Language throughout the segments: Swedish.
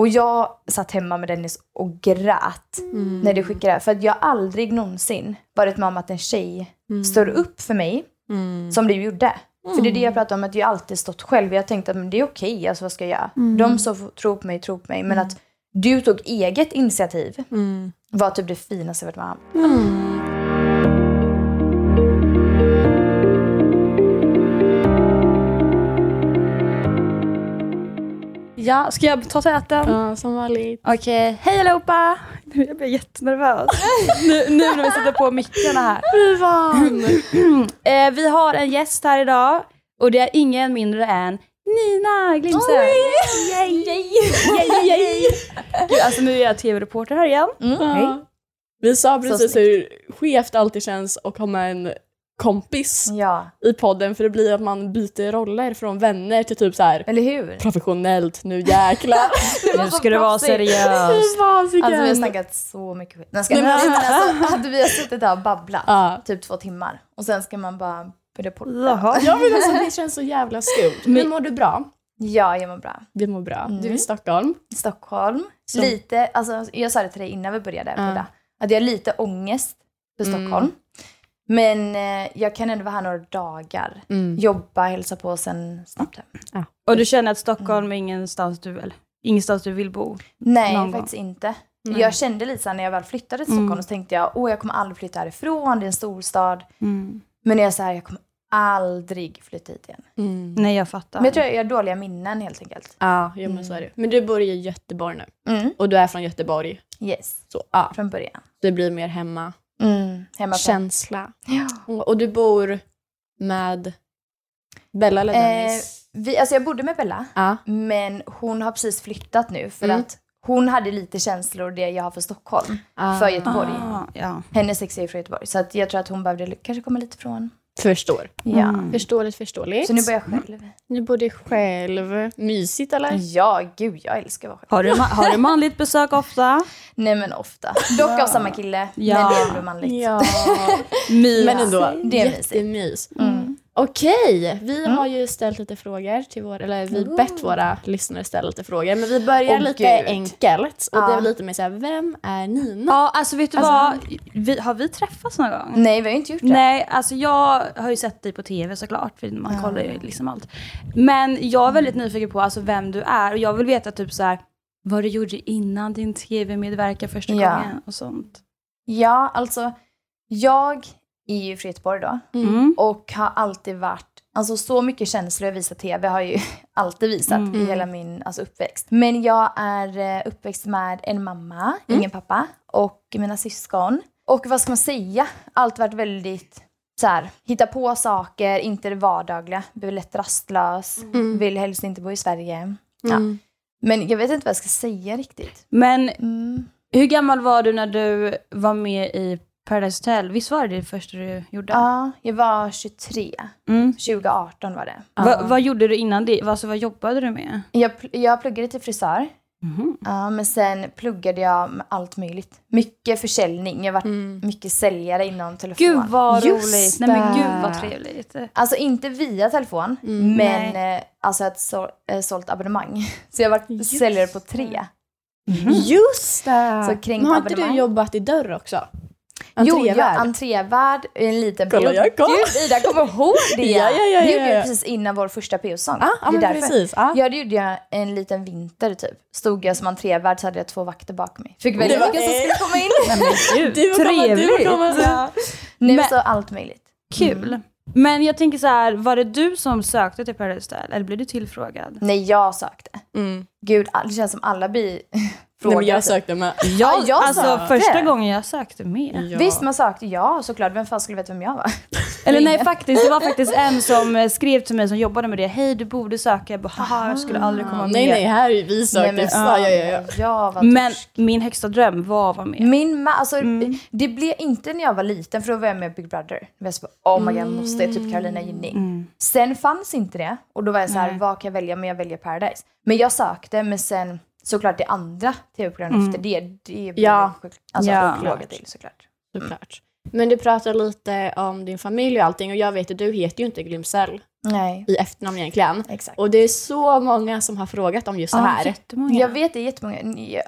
Och jag satt hemma med Dennis och grät Mm. när du skickade det. För att jag aldrig någonsin varit med om att en tjej står upp för mig Mm. som du gjorde. För det är det jag pratar om, att jag alltid stått själv. Jag tänkte att det är okej, alltså vad ska jag göra? Mm. De som tror på mig, tror på mig. Men att du tog eget initiativ Mm. var typ det finaste jag varit med om. Ja, ska jag ta täten? Ja, som vanligt. Okej, hej allihopa! Nu jag blir jättenervös. nu, nu när vi sätter på mickarna här. Fan! Eh, vi har en gäst här idag och det är ingen mindre än Nina Glimse. Yay! Yay! Yay, yay. Gud, alltså nu är jag tv-reporter här igen. Ja. Vi sa precis hur skevt det alltid känns att ha med en kompis Ja, i podden för det blir att man byter roller från vänner till typ så här eller hur? professionellt, nu jäklar. Nu ska det vara seriöst. Fasiken. Alltså vi har snackat så mycket skit. Nej, ska Nej, men alltså, hade vi har suttit här och babblat Ja. typ två timmar och sen ska man bara börja podda. Ja men alltså det känns så jävla skumt. Men mår du bra? Ja, jag mår bra. Vi mår bra. Du är Mm. i Stockholm. Stockholm. Som- Lite, alltså jag sa det till dig innan vi började Ja. podda. Att jag har lite ångest för Mm. Men eh, jag kan ändå vara här några dagar. Mm. Jobba, hälsa på och sen snabbt hem. Och du känner att Stockholm är ingenstans du, eller, ingenstans du vill bo? Nej, faktiskt inte. Nej. Jag kände lite så när jag väl flyttade till Mm. Stockholm så tänkte jag, åh jag kommer aldrig flytta härifrån, det är en storstad. Mm. Men jag så här, jag kommer aldrig flytta hit igen. Mm. Nej, jag fattar. Men jag tror jag har dåliga minnen helt enkelt. Ja, jo, men så är det. Men du bor i Göteborg nu. Mm. Och du är från Göteborg. Yes, Så ja, från början. det blir mer hemma. Mm. Känsla. Ja. Och du bor med Bella eller Eh, Dennis? vi, alltså jag bodde med Bella, ja. men hon har precis flyttat nu för Mm. att hon hade lite känslor det jag har för Stockholm, Ah. för Göteborg. Ah, ja. Hennes ex är ju från Göteborg, så att jag tror att hon behövde kanske komma lite från. Förstår. Ja. Mm. Förståeligt, förståeligt. Så nu bor jag själv. Nu bor du själv. Mysigt eller? Ja, gud jag älskar att vara själv. Har, du, ma- har du manligt besök ofta? Nej men ofta. Dock av samma kille, Ja. men det är ändå manligt. Ja. Mys. Men ändå, Det är mysigt. jättemys. Mm. Okej, vi har ju ställt lite frågor till våra, eller vi bett våra lyssnare ställa lite frågor. Men vi börjar Åh, lite gud. enkelt. Och det Ja. är lite mer såhär, vem är Nina? Ja, alltså vet du Alltså- vad? Vi, har vi träffats någon gång? Nej, vi har ju inte gjort det. Nej, alltså jag har ju sett dig på tv såklart, för man kollar ju liksom allt. Men jag är väldigt nyfiken på alltså, vem du är och jag vill veta typ så här vad du gjorde innan din tv-medverkan första Ja. gången och sånt. Ja, alltså jag är ju då. Mm. Och har alltid varit, alltså så mycket känslor jag visat tv har jag ju alltid visat Mm. i hela min alltså, uppväxt. Men jag är eh, uppväxt med en mamma, ingen pappa, och mina syskon. Och vad ska man säga? Allt varit väldigt så här, hitta på saker, inte det vardagliga. Blir lätt rastlös, vill helst inte bo i Sverige. Ja. Mm. Men jag vet inte vad jag ska säga riktigt. Men Mm. hur gammal var du när du var med i Paradise Hotel? Visst var det det första du gjorde? Ja, jag var 23. Mm. 2018 var det. Va, vad gjorde du innan det? Alltså, vad jobbade du med? Jag, jag pluggade till frisör. Mhm. Ja, men sen pluggade jag med allt möjligt. Mycket försäljning. Jag har varit Mm. mycket säljare inom telefon. Gud vad Just roligt! Nej men gud vad trevligt. Alltså inte via telefon, Mm. men eh, alltså ett så, eh, sålt abonnemang. Så jag varit Just säljare på tre. Just det! Så kränkt Men har inte du jobbat i dörr också? Jo, jag Entrévärd? entrévärd en liten Kolla, period. jag kom. Gud, Ida kommer ihåg det! Ja, ja, ja, det ja, gjorde ja. jag precis innan vår första PO-sång. Ja, ja det men precis. Ja. Det gjorde jag en liten vinter typ. Stod jag som entrévärd så hade jag två vakter bakom mig. Fick välja Det vilka som skulle komma in. Gud, Du får komma, du får komma. Ja. Nu Men- så allt möjligt. Kul. Men jag tänker så här, var det du som sökte till Paradise Hotel eller blev du tillfrågad? Nej, jag sökte. Mm. Gud, det känns som alla blir Nej, frågade. men jag sökte med. Ja, jag alltså sökte. första gången jag sökte med. Ja. Visst, man sökte ja såklart. Vem fan skulle veta vem jag var? Eller nej faktiskt, det var faktiskt en som eh, skrev till mig som jobbade med det. Hej du borde söka. Jag bara haha jag skulle aldrig komma med. Nej, nej, här är vi sökte. men, ja, ja, ja, ja. Jag var Men min högsta dröm var att vara med. Min ma- alltså, Mm. Det blev inte när jag var liten, för då var jag med Big Brother. Jag var så bara, oh my god, måste jag typ Carolina Gynning. Mm. Sen fanns inte det. Och då var jag så här, Nej. vad kan jag välja? Men jag väljer Paradise. Men jag sökte, men sen såklart det andra tv-programmet Mm. efter det, det blev Ja. alltså, Ja. fråga till såklart. Såklart. Men du pratar lite om din familj och allting och jag vet att du heter ju inte Glimsell Nej, i efternamn egentligen. exakt. Och det är så många som har frågat om just det här. jättemånga. Jag vet det är jättemånga.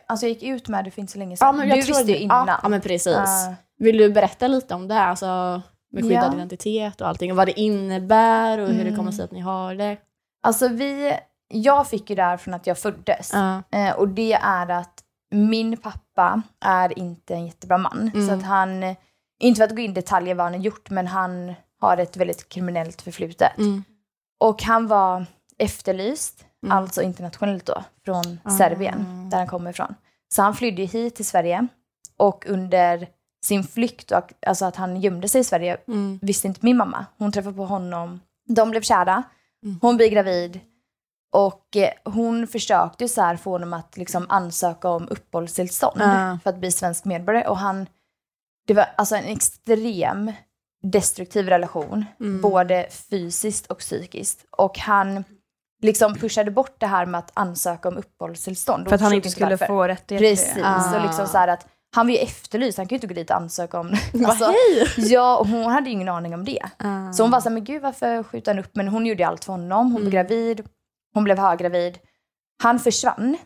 Alltså jag gick ut med det för inte så länge sedan. Ja, men jag du tror visste ju det- innan. Ja, ja men precis. Ja. Vill du berätta lite om det? Alltså med skyddad Ja. identitet och allting. Och vad det innebär och hur det Mm. kommer sig att ni har det. Alltså vi, jag fick ju det här från att jag föddes. Eh, och det är att min pappa är inte en jättebra man. Mm. Så att han, inte för att gå in i detaljer vad han har gjort, men han har ett väldigt kriminellt förflutet. Mm. Och han var efterlyst, Mm. alltså internationellt då, från Ah. Serbien, där han kommer ifrån. Så han flydde hit till Sverige och under sin flykt, och, alltså att han gömde sig i Sverige, Mm. visste inte min mamma. Hon träffade på honom, de blev kära, Mm. hon blir gravid och eh, hon försökte så här få honom att liksom ansöka om uppehållstillstånd Ja. för att bli svensk medborgare och han, det var alltså en extrem destruktiv relation, Mm. både fysiskt och psykiskt. Och han liksom pushade bort det här med att ansöka om uppehållstillstånd. För att han inte skulle varför. få rättigheter Precis, det. Ah. och liksom så här att han var ju efterlyst, han kan ju inte gå dit och ansöka om... Vad Alltså, hej! ja, och hon hade ju ingen aning om det. Ah. Så hon var såhär, men gud varför skjuter han upp? Men hon gjorde allt för honom. Hon blev Mm. gravid, hon blev höggravid. Han försvann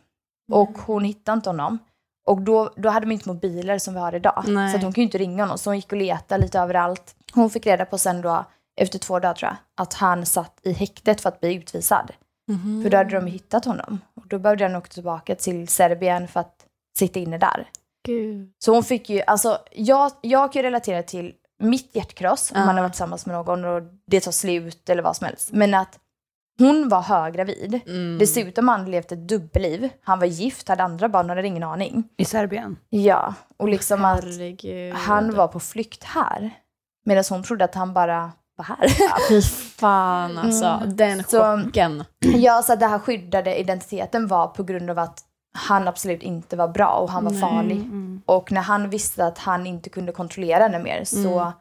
och Mm. hon hittade inte honom. Och då, då hade de inte mobiler som vi har idag. Nej. Så hon kunde inte ringa honom. Så hon gick och letade lite överallt. Hon fick reda på sen då, efter två dagar tror jag, att han satt i häktet för att bli utvisad. Mhm. För då hade de hittat honom. Och då behövde han åka tillbaka till Serbien för att sitta inne där. Gud. Så hon fick ju, alltså jag, jag kan ju relatera till mitt hjärtkross om Ja. man har varit tillsammans med någon och det tar slut eller vad som helst. Men att hon var höggravid. Mm. Dessutom har han levt ett dubbelliv. Han var gift, hade andra barn och hade ingen aning. I Serbien. Ja, och liksom att Herregud. han var på flykt här. Medan hon trodde att han bara var här. Ja, fy fan alltså. Mm. Den Så- chocken. ja, så att det här skyddade identiteten var på grund av att han absolut inte var bra och han var Nej. farlig. Mm. Och när han visste att han inte kunde kontrollera henne mer så Mm.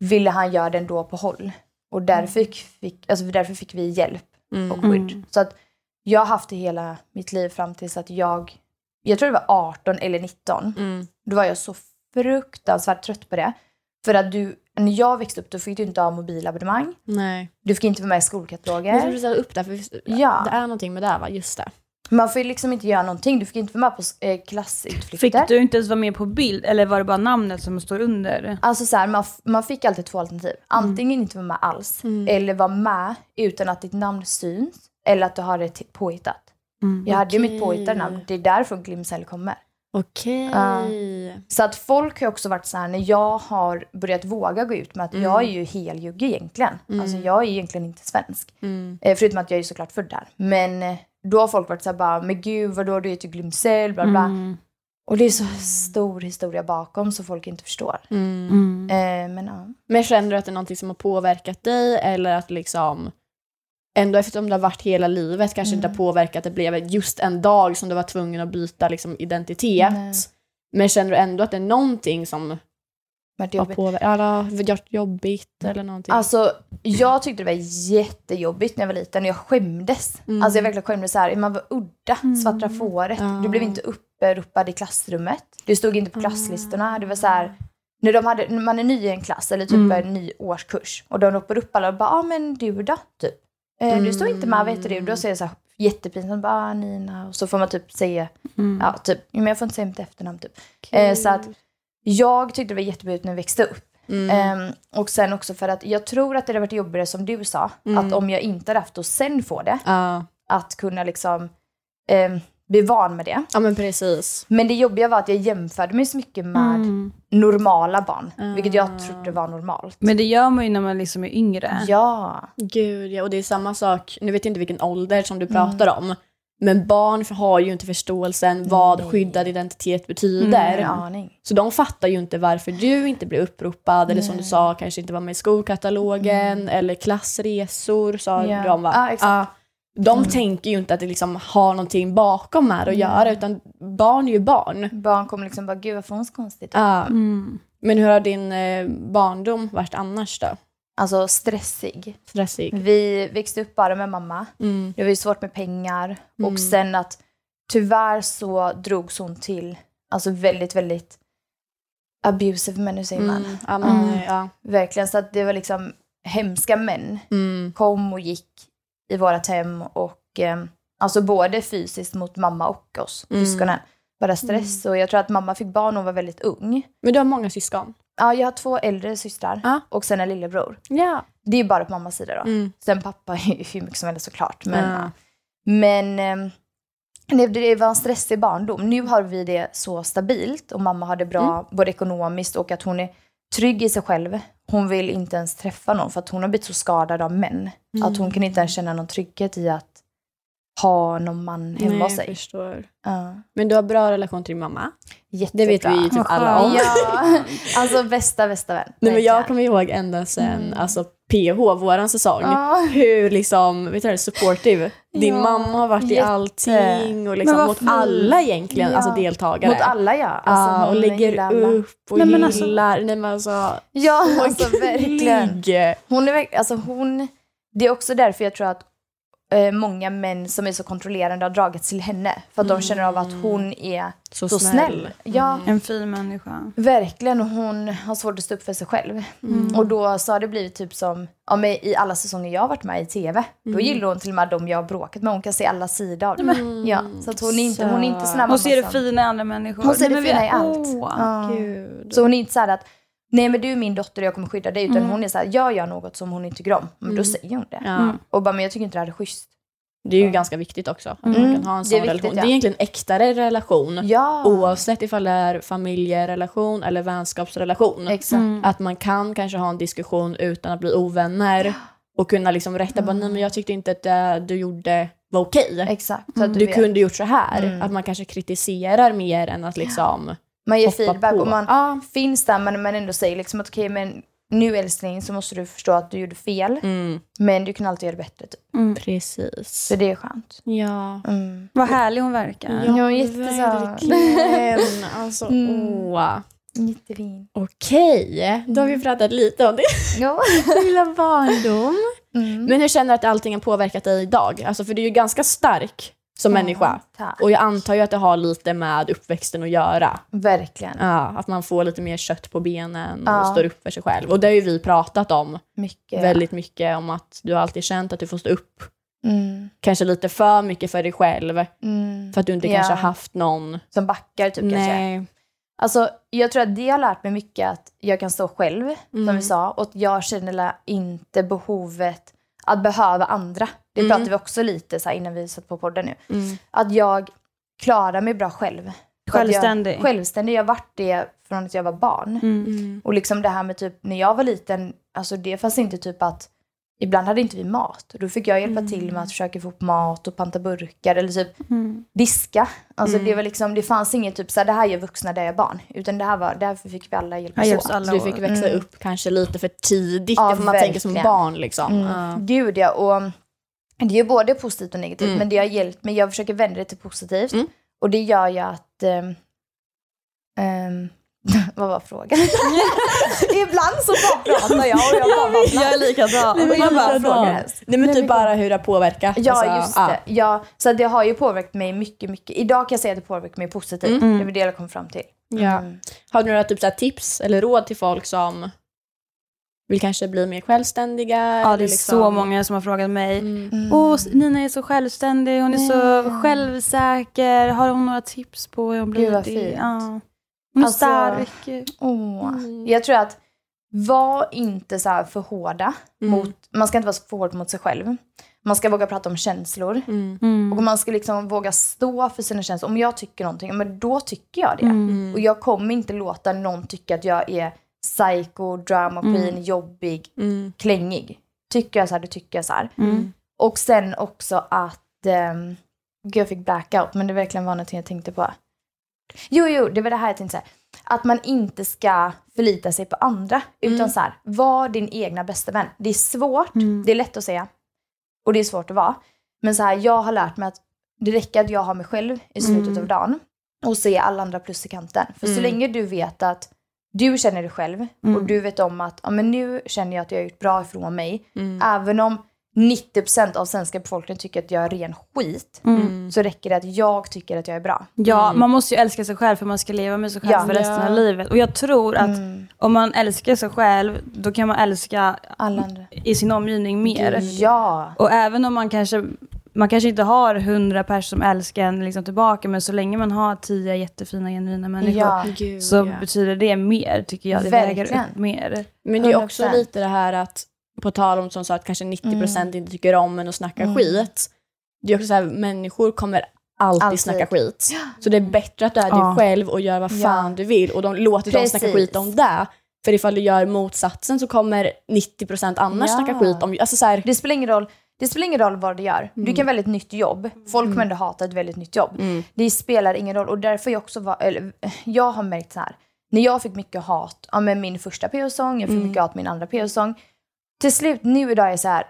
ville han göra det ändå på håll. Och därför fick, fick, alltså därför fick vi hjälp Mm. och skydd. Så att jag har haft det hela mitt liv fram tills att jag, jag tror det var 18 eller 19. Mm. Då var jag så fruktansvärt trött på det. För att du, när jag växte upp då fick du inte ha mobilabonnemang. Nej. Du fick inte vara med i Jag tror skolkataloger. du ställa upp där, för Ja. det är någonting med det här va? Just det. Man får ju liksom inte göra någonting. Du fick inte vara med på eh, klassutflykter. Fick du inte ens vara med på bild eller var det bara namnet som står under? Alltså så här, man, man fick alltid två alternativ. Antingen inte vara med alls, Mm. eller vara med utan att ditt namn syns, eller att du har det påhittat. Jag hade ju mitt påhittade namn, det är därifrån Glimsell kommer. Okej. Så att folk har också varit så här, när jag har börjat våga gå ut med att jag är ju heljugge egentligen. Alltså jag är egentligen inte svensk. Mm. Eh, förutom att jag är såklart född där. Men eh, då har folk varit så här bara, men gud vadå du heter ju Glimsell, bla bla. Mm. Och det är så stor historia bakom så folk inte förstår. Mm. Mm. Eh, men ja. Men känner du att det är någonting som har påverkat dig eller att liksom ändå eftersom det har varit hela livet kanske inte har Mm. påverkat det blev just en dag som du var tvungen att byta liksom, identitet. Nej. Men känner du ändå att det är någonting som Varit har jobbigt. påverkat, eller gjort jobbigt eller någonting? Alltså, jag tyckte det var jättejobbigt när jag var liten. Jag skämdes. Mm. Alltså jag verkligen skämdes så här. Man var udda, svarta fåret. Ja. Du blev inte uppropad i klassrummet. Du stod inte på klasslistorna. Det var så här, när, de hade, när man är ny i en klass eller typ Mm. en ny årskurs och de ropar upp alla och bara, ja ah, men du då? Typ. Eh, Du står inte med, vad heter du? Då säger jag så här jättepinsamt, bara ah, Nina. Och så får man typ säga, Mm. ja typ, men jag får inte säga mitt efternamn typ. Eh, så att jag tyckte det var jättejobbigt när jag växte upp. Mm. Ehm, och sen också för att jag tror att det hade varit jobbigare som du sa. Mm. Att om jag inte hade haft och sen få det. Ja. Att kunna liksom ehm, bli van med det. ja, men precis. Men det jobbiga var att jag jämförde mig så mycket med Mm. normala barn. Ah. Vilket jag trodde var normalt. Men det gör man ju när man liksom är yngre. Ja. Gud, ja. Och det är samma sak, nu vet jag inte vilken ålder som du pratar om, men barn har ju inte förståelsen vad Nej. skyddad identitet betyder. Aning. Så de fattar ju inte varför du inte blev uppropad eller som du sa, kanske inte var med i skolkatalogen eller klassresor sa Ja. de va? Exakt. Ja. De tänker ju inte att det liksom har någonting bakom här att göra utan barn är ju barn. Barn kommer liksom bara, gud vad får hon så konstigt? Mm. Men hur har din eh, barndom varit annars då? Alltså stressig. Stressig? Vi växte upp bara med mamma. Mm. Det var ju svårt med pengar. Mm. Och sen att tyvärr så drogs hon till, alltså väldigt, väldigt abusive män, hur säger man? Mm. Ja, Mm. ja. Verkligen, så att det var liksom hemska män Mm. kom och gick i vårat hem och eh, alltså både fysiskt mot mamma och oss Mm. syskonen. Bara stress och jag tror att mamma fick barn när hon var väldigt ung. Men du har många syskon? Ja, jag har två äldre systrar Ja. och sen en lillebror. Ja. Det är bara på mammas sida då. Mm. Sen pappa är hur mycket som helst såklart. Men, Ja. men ehm, det, det var en stressig barndom. Nu har vi det så stabilt och mamma har det bra Mm. både ekonomiskt och att hon är trygg i sig själv. Hon vill inte ens träffa någon för att hon har blivit så skadad av män. Mm. Att hon kan inte ens känna någon trygghet i att ha någon man hemma Nej, hos jag sig. förstår. Ja. Men du har bra relation till din mamma? Jättebra. Det vet vi ju typ alla om. Ja, alltså bästa, bästa vän. Nej, men jag kommer ihåg ända sen Mm. alltså, PH, våran säsong, Ja. hur liksom, vet du, det, supportive din Ja, mamma har varit i jätte. allting och liksom mot alla egentligen, Ja. alltså deltagare. Mot alla ja. Alltså, Ja, och lägger upp och Nej, men alltså- gillar. Nej men alltså, Ja, så alltså verkligen. Hon är verkligen, alltså hon, det är också därför jag tror att eh, många män som är så kontrollerande har dragits till henne. För att de känner av att hon är Så, så snäll. Ja, En fin människa. verkligen. Hon har svårt att stå upp för sig själv. Och då så har det blivit typ som, ja, men i alla säsonger jag har varit med i TV. Då gillar hon till och med de jag har bråkat med. Hon kan se alla sidor av det. Ja, så att hon är inte, hon är inte sån här Hon ser det fina i andra människor. Hon ser det fina i allt. Åh. Ja. Gud. Så hon är inte så att Nej men du är min dotter och jag kommer skydda dig. Utan hon är så här, gör jag något som hon inte tycker om, men då säger hon det. Ja. Och bara, men jag tycker inte det här är schysst. Det är ju ganska viktigt också. Att man kan ha en Det sån viktigt, relation. ja. Det är egentligen en äktare relation. Ja, Oavsett ifall det är familjerelation eller vänskapsrelation. exakt. Att man kan kanske ha en diskussion utan att bli ovänner. Och kunna liksom rätta, bara, nej men jag tyckte inte att det du gjorde var okej. Exakt. Så att du, Du kunde gjort så här. Mm. Att man kanske kritiserar mer än att liksom man ger feedback på. och man Ja. finns där men man ändå säger liksom att okej men nu älskling så måste du förstå att du gjorde fel. Mm. Men du kan alltid göra det bättre. Typ. Precis. Så det är skönt. Ja. Mm. Vad härlig hon verkar. Ja, jättesöt. verkligen. Alltså, Mm. åh. Jättefin. Okej, då har vi pratat lite om din Ja. lilla barndom. Mm. Men hur känner du att allting har påverkat dig idag? Alltså för du är ju ganska stark som människa. Tack. Och jag antar ju att det har lite med uppväxten att göra. Verkligen. Ja, att man får lite mer kött på benen och Ja. står upp för sig själv. Och det har ju vi pratat om Mycket. väldigt mycket, om att du har alltid känt att du får stå upp Mm. kanske lite för mycket för dig själv. Mm. För att du inte Ja. kanske har haft någon... Som backar typ kanske. Nej. Alltså, jag tror att det har lärt mig mycket att jag kan stå själv, som Mm. vi sa. Och jag känner inte behovet att behöva andra. Det Mm. pratade vi också lite så här innan vi satt på podden nu. Mm. Att jag klarar mig bra själv. Självständig. Jag, självständig. Jag har varit det från att jag var barn. Mm. Mm. Och liksom det här med typ, när jag var liten, alltså det fanns inte typ att Ibland hade inte vi mat. Och då fick jag hjälpa till med att försöka få upp mat och panta burkar eller typ Mm. diska. Alltså det var liksom, det fanns inget typ så här, det här gör vuxna, det är barn. Utan det här var, därför fick vi alla hjälpas hjälps åt. alla Så du fick växa Mm. upp kanske lite för tidigt, Ja, får man tänka som barn. Liksom. Mm. Ja. Gud ja, och det är ju både positivt och negativt. Mm. Men det har hjälpt mig, jag försöker vända det till positivt. Mm. Och det gör ju att... ehm, ehm, vad var frågan? Ibland så bara pratar jag och jag bara babblar. Jag är likadan. Nej, men jag bara frågar helst. Nej men typ bara hur det har påverkat. Ja, Alltså, just ja. det. Ja, så det har ju påverkat mig mycket, mycket. Idag kan jag säga att det påverkat mig positivt. Mm. Det var det jag kom fram till. Ja. Mm. Har du några typ, så här, tips eller råd till folk som vill kanske bli mer självständiga? Ja, det är liksom- så många som har frågat mig. Mm. Mm. Åh, Nina är så självständig, hon är så Nej. självsäker. Har hon några tips på hur hon blir Gud, vad det? fint. Ja. Hon är Alltså- stark. Åh. Mm. Jag tror att var inte så här för hårda Mm. mot, man ska inte vara för hård mot sig själv. Man ska våga prata om känslor. Mm. Mm. Och man ska liksom våga stå för sina känslor. Om jag tycker någonting, men då tycker jag det. Mm. Och jag kommer inte låta någon tycka att jag är psycho, drama queen, jobbig, Mm. klängig. Tycker jag så här, då tycker jag så här. Mm. Och sen också att... Um, gud, jag fick blackout, men det verkligen var någonting jag tänkte på. Jo, jo, det var det här jag tänkte säga. Att man inte ska förlita sig på andra, utan Mm. så här, var din egna bästa vän. Det är svårt, Mm. det är lätt att säga. Och det är svårt att vara. Men så här, jag har lärt mig att det räcker att jag har mig själv i slutet Mm. av dagen och se alla andra plus i kanten. För så Mm. länge du vet att du känner dig själv Mm. och du vet om att ja, men nu känner jag att jag har gjort bra ifrån mig. Mm. Även om 90% av svenska befolkningen tycker att jag är ren skit. Mm. Så räcker det att jag tycker att jag är bra. Ja, man måste ju älska sig själv för man ska leva med sig själv Ja. för resten av livet. Och jag tror att Mm. om man älskar sig själv, då kan man älska Alla andra. i sin omgivning mer. Ja. Och även om man kanske, man kanske inte har hundra personer som älskar en liksom tillbaka, men så länge man har tio jättefina genuina människor, Ja. Gud, så ja. betyder det mer, tycker jag. Det Verkligen. väger upp mer. Men det är också 100%. lite det här att, på tal om som sa att kanske 90% Mm. inte tycker om en och snackar skit. Det är också så här, människor kommer alltid, Alltid. snacka skit. Så det är bättre att du är dig själv och gör vad fan du vill och de låter dem snacka skit om det. För ifall du gör motsatsen så kommer 90% annars Ja. snacka skit om... Alltså så här, Det spelar ingen roll. Det spelar ingen roll vad du gör. Du kan välja ett nytt jobb. Folk kommer ändå hata ett väldigt nytt jobb. Mm. Det spelar ingen roll. Och därför jag också var, eller, jag har märkt så här. När jag fick mycket hat ja, med min första PO-sång, jag fick mycket hat med min andra PO-sång. Till slut, nu idag är jag så här.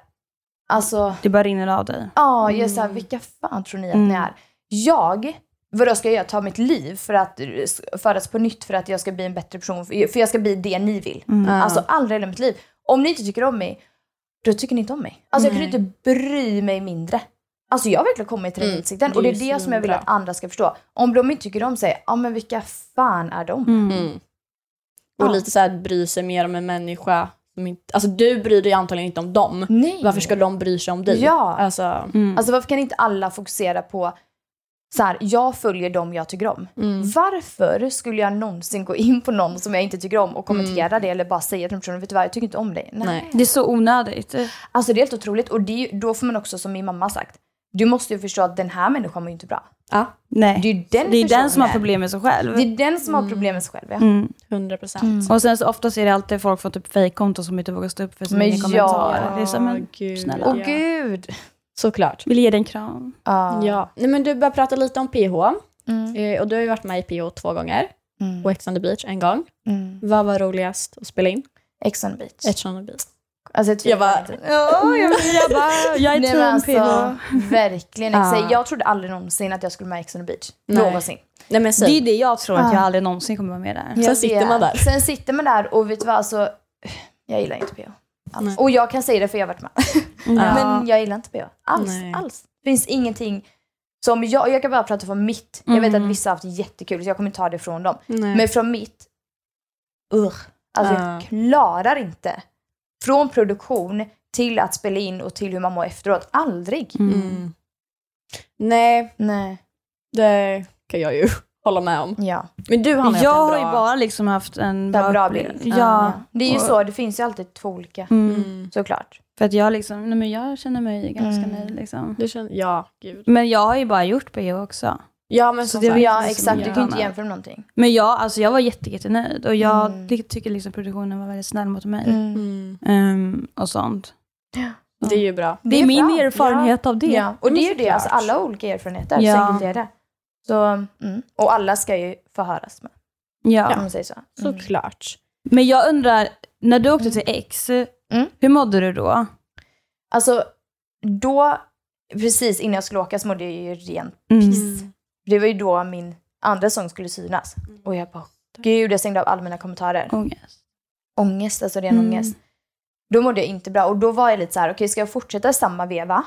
Alltså, Det bara rinner av dig. ja, jag är så här, vilka fan tror ni att ni är? Jag, vadå ska jag göra? Ta mitt liv för att födas på nytt för att jag ska bli en bättre person? För jag ska bli det ni vill. Alltså aldrig i mitt liv. Om ni inte tycker om mig, då tycker ni inte om mig. Alltså jag kan inte bry mig mindre. Alltså jag har verkligen kommit till den Mm, insikten. Och det är det som jag vill att andra ska förstå. Om de inte tycker om sig, ja men vilka fan är de? Mm. Och Ja. lite så här att bry sig mer om en människa. Inte, alltså du bryr dig antagligen inte om dem. Nej. Varför ska de bry sig om dig? Ja. Alltså, Mm. Alltså varför kan inte alla fokusera på så här, jag följer dem jag tycker om. mm. Varför skulle jag någonsin gå in på någon som jag inte tycker om och kommentera det eller bara säga till den personen, vet du vad, jag tycker inte om dig. Nej. Nej. Det är så onödigt. Alltså det är helt otroligt och det då får man också, som min mamma har sagt, du måste ju förstå att den här människan mår ju inte bra. ja, Nej. Det är ju den det är den som har problem med sig själv. Det är den som har problem med sig själv. Ja. Mm. 100 procent. Och sen så oftast är det alltid folk från typ fejkkonton som inte vågar stå upp för sina Men egna ja. kommentarer. Det är som men gud. snälla. Åh ja. gud! Såklart. vill ge dig en kram. Ja. Ja. Nej, men du börjar prata lite om PH. Mm. Eh, och du har ju varit med i PH två gånger. Mm. Och Ex on the beach en gång. Mm. Vad var roligast att spela in? Ex on the beach. Ex on the beach. Alltså, jag, Jag bara-. Ja, jag, jag, bara, jag är Nej, alltså, PH. verkligen. Ja. Ex- Jag trodde aldrig någonsin att jag skulle med Ex on the beach. Nej. Någonsin. Nej men Det är det jag tror att Ah. jag aldrig någonsin kommer vara med där. Sen sitter vet. man där. Sen sitter man där och vet du vad, alltså, jag gillar inte PH. Alls. Och jag kan säga det för jag har varit med. Ja. Men jag gillar inte PH. Alls. Nej. alls. Det finns ingenting som jag, jag kan bara prata från mitt. Jag vet Mm. att vissa har haft jättekul så jag kommer inte ta det från dem. Nej. Men från mitt, ugh. Alltså Ja. jag klarar inte. Från produktion till att spela in och till hur man mår efteråt. Aldrig. Mm. Nej, Nej. det kan jag ju hålla med om. Ja. Men du Hanna, jag har haft ju en bra... bara liksom haft en bra, bra bild. Ja. Det är ju Och- så, det finns ju alltid två olika. Mm. Mm. Såklart. För att jag liksom, nej men jag känner mig ganska Mm. nöjd liksom. Du känner, ja, gud. Men jag har ju bara gjort PH också. Ja men Så det sagt. var- Ja exakt, du kan ju inte jämföra med någonting. Men jag, alltså jag var jätte, jättenöjd och jag Mm. ty- tycker liksom produktionen var väldigt snäll mot mig. Mm. Ehm, och sånt. Det är ju bra. Det är, min bra. erfarenhet av det. Ja. Och det är ju det, alltså alla har olika erfarenheter. Ja. Så enkelt är det. Så, mm. Och alla ska ju få höras med, Ja. om man säger så. Mm. Såklart. Men jag undrar, när du åkte till X, Mm. hur mådde du då? Alltså, då, precis innan jag skulle åka så mådde jag ju rent Mm. piss. Det var ju då min andra sång skulle synas. Och jag bara, gud, jag stängde av alla mina kommentarer. Ångest. Ångest, alltså ren Mm. ångest. Då mådde jag inte bra. Och då var jag lite så här, okej ska jag fortsätta samma veva?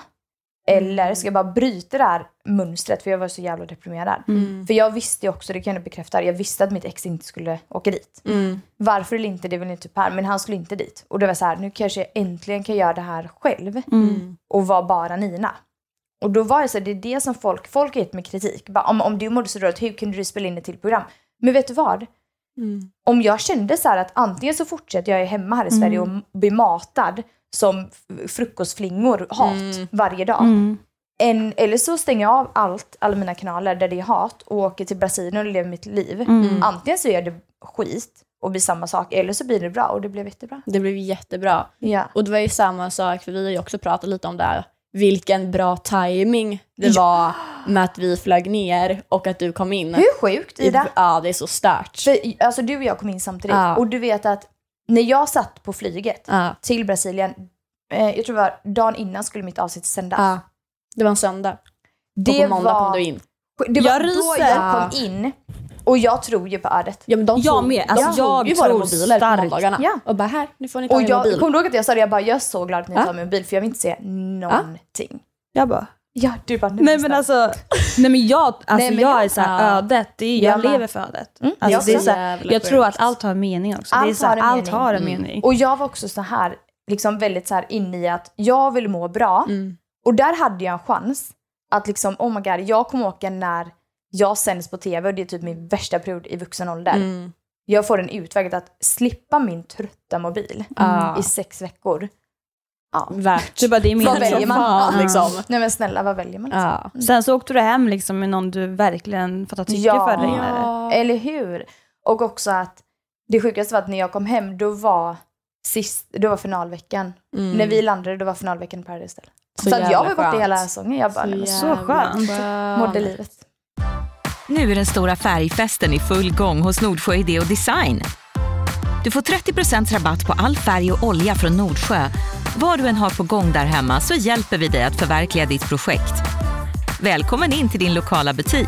Eller ska jag bara bryta det här mönstret? För jag var så jävla deprimerad. Mm. För jag visste ju också, det kan jag bekräfta, jag visste att mitt ex inte skulle åka dit. Mm. Varför eller inte, det väl inte typ här, men han skulle inte dit. Och det var så här, nu kanske jag äntligen kan göra det här själv Mm. och vara bara Nina. Och då var det så här, det är det som folk, folk har gett mig kritik. Bara, om, om du mådde så dåligt, hur kunde du spela in ett till program? Men vet du vad? Mm. Om jag kände så här att antingen så fortsätter jag hemma här i Sverige och blir matad som frukostflingor hat Mm. varje dag. Mm. En, eller så stänger jag av allt, alla mina kanaler där det är hat och åker till Brasilien och lever mitt liv. Mm. Antingen så är det skit och blir samma sak eller så blir det bra och det blev jättebra. Det blev jättebra. Ja. Och det var ju samma sak, för vi har ju också pratat lite om det här. Vilken bra timing det var med att vi flög ner och att du kom in. Hur sjukt Ida? Ja, det är så stört. För, alltså du och jag kom in samtidigt Ja. och du vet att när jag satt på flyget Ja. till Brasilien, eh, jag tror det var dagen innan skulle mitt avsnitt sändas. Ja. Det var en söndag. Det och på måndag var, kom du in. Det var Jag då jag kom in Och jag tror ju på ödet. Ja, men de Jag med. de Alltså, tog jag ju våra tror mobiler på starkt. måndagarna. Ja. Och bara här, nu får ni ta Och jag mobil. kommer du ihåg att jag sa det? Jag bara, jag är så glad att ni Ja. tar min mobil för jag vill inte se någonting. Jag bara, Ja, du bara, nu nej men alltså, nej men jag, alltså Nej, men jag jag- är såhär Ja. ödet, det är, Jag jag lever för ödet. Mm, Alltså, jag det är så här, jag tror att allt har en mening också. det är Allt så här, har en allt mening. har en Mm. mening. Och jag var också så här, liksom väldigt så här inne i att jag vill må bra. Mm. Och där hade jag en chans att liksom, oh my god, jag kommer åka när jag sänds på tv och det är typ min värsta period i vuxen ålder. Mm. Jag får en utväg att slippa min trötta mobil Ja. i sex veckor. Ja. Värt. Du bara, det är Vad väljer man? Fan, Ja. liksom. Nej men snälla, vad väljer man? Ja. Sen så åkte du hem liksom med någon du verkligen fattar tycke Ja. för inne. Ja. Eller hur? Och också att det sjukaste var att när jag kom hem, då var sist, då var finalveckan. Mm. När vi landade, då var finalveckan i Paradise Hotel. Så, att jävla jag var borta skönt. hela säsongen. Jag bara, Så jävla skönt. mådde livet. Nu är den stora färgfesten i full gång hos Nordsjö Idé och Design. Du får 30% rabatt på all färg och olja från Nordsjö. Vad du än har på gång där hemma så hjälper vi dig att förverkliga ditt projekt. Välkommen in till din lokala butik.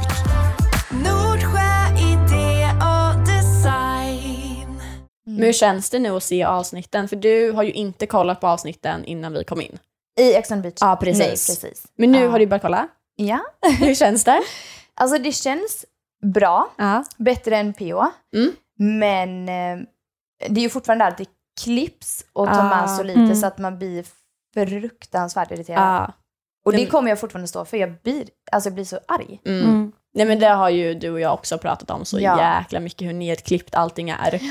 Nordsjö idé och design. Men hur känns det nu att se avsnitten? För du har ju inte kollat på avsnitten innan vi kom in. I Ex on the Beach? Ja, precis. Nej, precis. Men nu Ja. har du börjat kolla. Ja. Hur känns det? Alltså det känns bra. Ja. Bättre än PO. Mm. Men eh, det är ju fortfarande alltid klipps och tar Ah, med så lite mm. så att man blir fruktansvärt irriterad. Ja. Och det kommer jag fortfarande stå för. Jag blir, alltså jag blir så arg. Mm. Mm. Nej men det har ju du och jag också pratat om så Ja. jäkla mycket hur nedklippt allting är.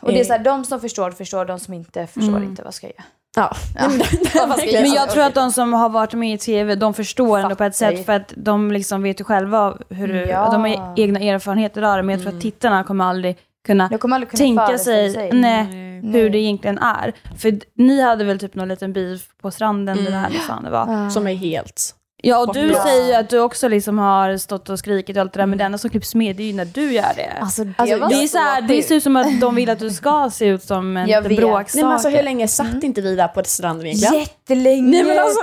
Och det är Eh. så här, de som förstår förstår, de som inte förstår Mm. inte. Vad ska jag göra? Ja. Ja. Men det- Vad jag tror att de som har varit med i tv, de förstår ändå på ett sätt för att de liksom vet ju själva hur du, Ja. de har egna erfarenheter av det. Men jag tror Mm. att tittarna kommer aldrig kunna kommer aldrig kunna tänka sig, sig. nej, Nej. hur det egentligen är. För ni hade väl typ någon liten beef på stranden, det Mm. där eller fan det var. Som är helt... Ja, och du säger ju att du också liksom har stått och skrikit och allt det där, men det enda som klipps med det är ju när du gör det. Alltså det Alltså, det, är så här, det ser ut som att de vill att du ska se ut som en bråkstake. Nej men alltså hur länge satt inte vi där på stranden egentligen? Jättelänge! Nej men alltså,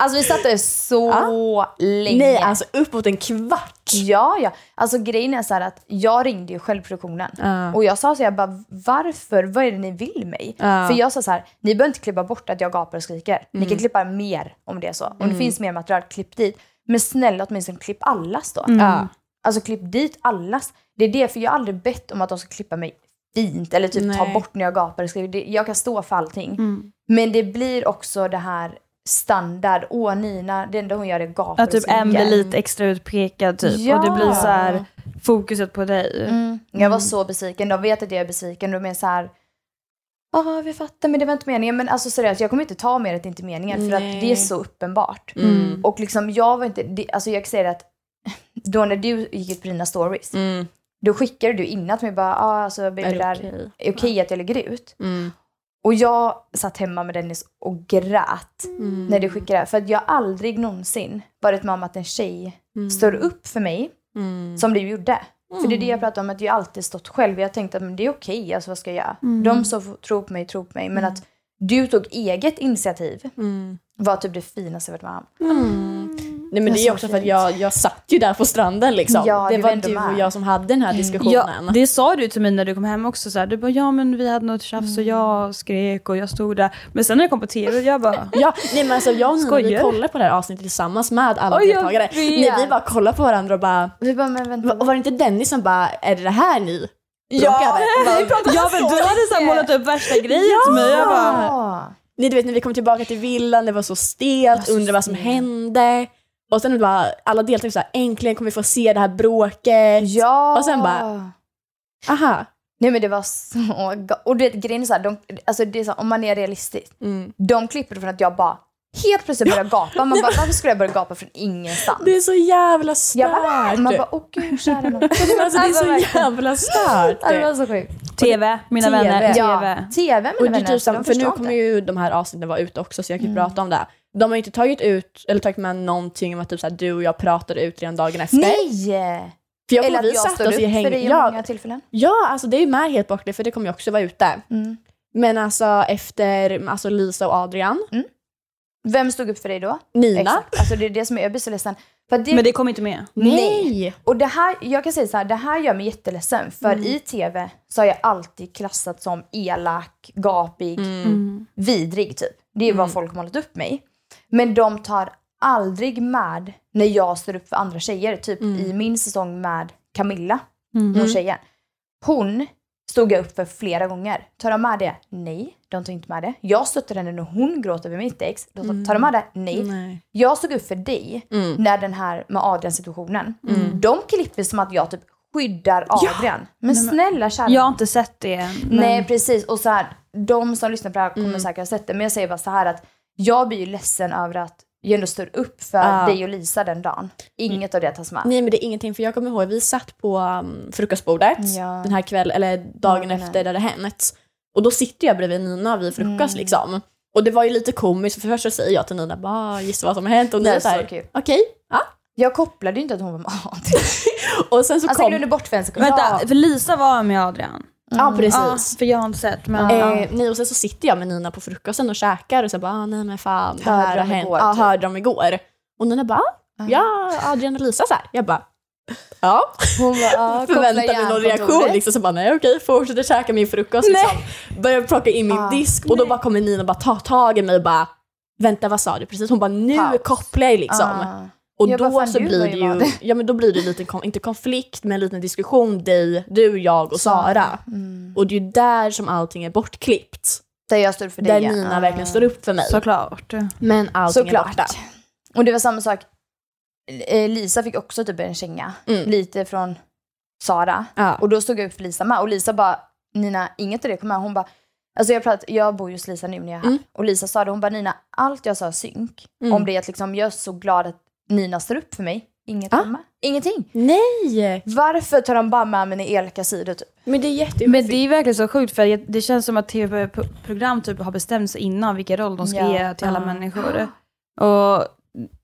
Alltså vi satt där så länge. nej alltså uppåt en kvart. Ja, ja. Alltså grejen är så här att jag ringde ju självproduktionen. Ja. Och jag sa så jag bara varför? Vad är det ni vill mig? Ja. För jag sa så här, ni behöver inte klippa bort att jag gapar och skriker. Ni Mm. kan klippa mer om det är så. Om det finns mer material, klipp dit. Men snälla åtminstone klipp allas då. Ja. Alltså klipp dit allas. Det är det, för jag har aldrig bett om att de ska klippa mig fint eller typ ta Nej. bort när jag gapar och skriker. Jag kan stå för allting. Mm. Men det blir också det här standard, åh Nina, det enda hon gör är gapar Att typ en blir lite extra utpekad typ. Ja. Och det blir så här fokuset på dig. Mm. Jag var så besviken. De vet att jag är besviken. De är så här. Ja, vi fattar, men det var inte meningen. Men alltså seriöst, jag kommer inte ta mer att det inte är meningen. För Nej. att det är så uppenbart. Mm. Och liksom, jag var inte... Det, alltså jag kan säga det att då när du gick ut på dina stories, Mm. då skickade du innan till mig bara, ah, alltså baby, Är det det där okej? är okej att jag lägger ut. Mm. Och jag satt hemma med Dennis och grät Mm. när du skickade det. För att jag aldrig någonsin varit med om att en tjej står upp för mig Mm. som du gjorde. För det är det jag pratar om, att jag alltid stått själv. Jag tänkte att men det är okej, alltså vad ska jag göra? De som tror på mig, tror på mig. Men att du tog eget initiativ Mm. var typ det finaste jag varit med om. Mm. Nej men det är så också för att jag, jag satt ju där på stranden liksom. Ja, det du var du och jag som hade den här Ja, diskussionen. det sa du till mig när du kom hem också. Så här. Du bara, ja men vi hade något tjafs och jag skrek och jag stod där. Men sen när jag kom på tv, jag bara, Ja, nej men alltså jag och vi kollade på det här avsnittet tillsammans med alla jag deltagare. Nej, vi bara kollade på varandra och bara, Vi bara, men vänta. och var det inte Dennis som bara, är det det här ni ja, bråkade? ja men du hade så här målat upp värsta grejen till mig. Jag bara, Ja. Nej, du vet när vi kom tillbaka till villan, det var så stelt, undrade vad som hände. Och sen bara, alla deltagare såhär, äntligen kommer vi få se det här bråket. ja. Och sen bara- Aha. Nej men det var så Och du vet grejen är såhär, de, alltså det är så, om man är realistisk. Mm. De klipper från att jag bara helt plötsligt börjar gapa. Man bara, varför skulle jag börja gapa från ingenstans? Det är så jävla bara, stört. man bara, åh gud kära nån. alltså, det är Alltså, så verkligen. jävla stört. Ja, Det var så sjukt. tv, mina TV. vänner, Ja, tv. TV Och mina det är vänner. typ så för nu kommer ju de här avsnitten vara ute också så jag kan ju prata om det. De har inte tagit ut, eller tagit med någonting om att typ så här, du och jag pratade ut redan dagen efter. Nej! För jag Eller vi att jag står upp för häng... dig i Ja, många tillfällen. ja, alltså det är ju med helt borta för det kommer ju också vara ute. Mm. Men alltså efter alltså Lisa och Adrian, Vem stod upp för dig då? Nina, Exakt. Alltså det är det som är, jag blir så ledsen. För det, Men det kom inte med. Nej. Och det här, jag kan säga så här, det här gör mig jätteledsen. För Mm. i tv så har jag alltid klassat som elak, gapig, Mm. vidrig typ. Det är vad folk har målat upp mig. Men de tar aldrig med när jag står upp för andra tjejer. Typ i min säsong med Camilla, hon tjejen. Hon stod jag upp för flera gånger. Tar de med det? Nej, de tog inte med det. Jag stöttade henne när hon gråter över mitt ex. Tar de med det? Nej. Nej. Jag stod upp för dig när den här med Adrian situationen. De klipper som att jag typ skyddar Adrian. Men snälla kära. Jag har inte sett det än. Men... Nej precis och så här, de som lyssnar på det här kommer säkert ha sett det. Men jag säger bara så här att jag blir ju ledsen över att jag ändå står upp för Ja. dig och Lisa den dagen. Inget av det tas med. Nej men det är ingenting för jag kommer ihåg vi satt på um, frukostbordet Ja. den här kvällen eller dagen Dagen efter där det hänt. Och då sitter jag bredvid Nina vid frukost liksom. Och det var ju lite komiskt för först så säger jag till Nina bara gissa vad som har hänt och Nina kul. okej, ja. Jag kopplade ju inte att hon var med Adrian. Och sen så Alltså jag kom... glömde bort för en sekund. Vänta, för Lisa var med Adrian. Ja precis. Ja, för jag har inte sett. Men, Eh, nej, och sen så sitter jag med Nina på frukosten och käkar och så bara, ah, nej men fan, det Hörde här har de hänt. igår, Ja, typ. hörde de igår. Och Nina bara, ah, ja, Adrian och Lisa så här. Jag bara, ja. Hon bara, ja, koppla Förväntar mig någon reaktion liksom. Så bara, nej okej, fortsätter käka min frukost liksom. Börjar plocka in min Ah, disk och då bara kommer Nina och bara ta tag i mig och bara, vänta vad sa du precis? Hon bara, nu Paus. kopplar jag liksom. Ah. Och Jag då bara, så blir det ju ja men då blir det lite, kon- inte konflikt men en liten diskussion, dig, du, jag och Sara. Mm. Och det är ju där som allting är bortklippt. Där jag stod för dig. Där ja. Nina Ah. verkligen står upp för mig. Såklart. Men allting är Såklart. borta. Och det var samma sak. Eh, Lisa fick också typ en känga. Mm. Lite från Sara. Ja. Och då stod jag upp för Lisa med. Och Lisa bara, Nina, inget av det kom med. Hon bara, alltså jag, pratat, jag bor ju hos Lisa nu när jag är här. Mm. Och Lisa sa det, hon bara, Nina, allt jag sa synk. Mm. Om det är att liksom, jag är så glad att Nina står upp för mig. Inget med. Ingenting. Nej! Varför tar de bara med mina elaka sidor typ? Men det är jätte... Men det är verkligen så sjukt för det känns som att tv-program typ har bestämt sig innan vilken roll de ska Ja. ge till alla Ja. människor. Och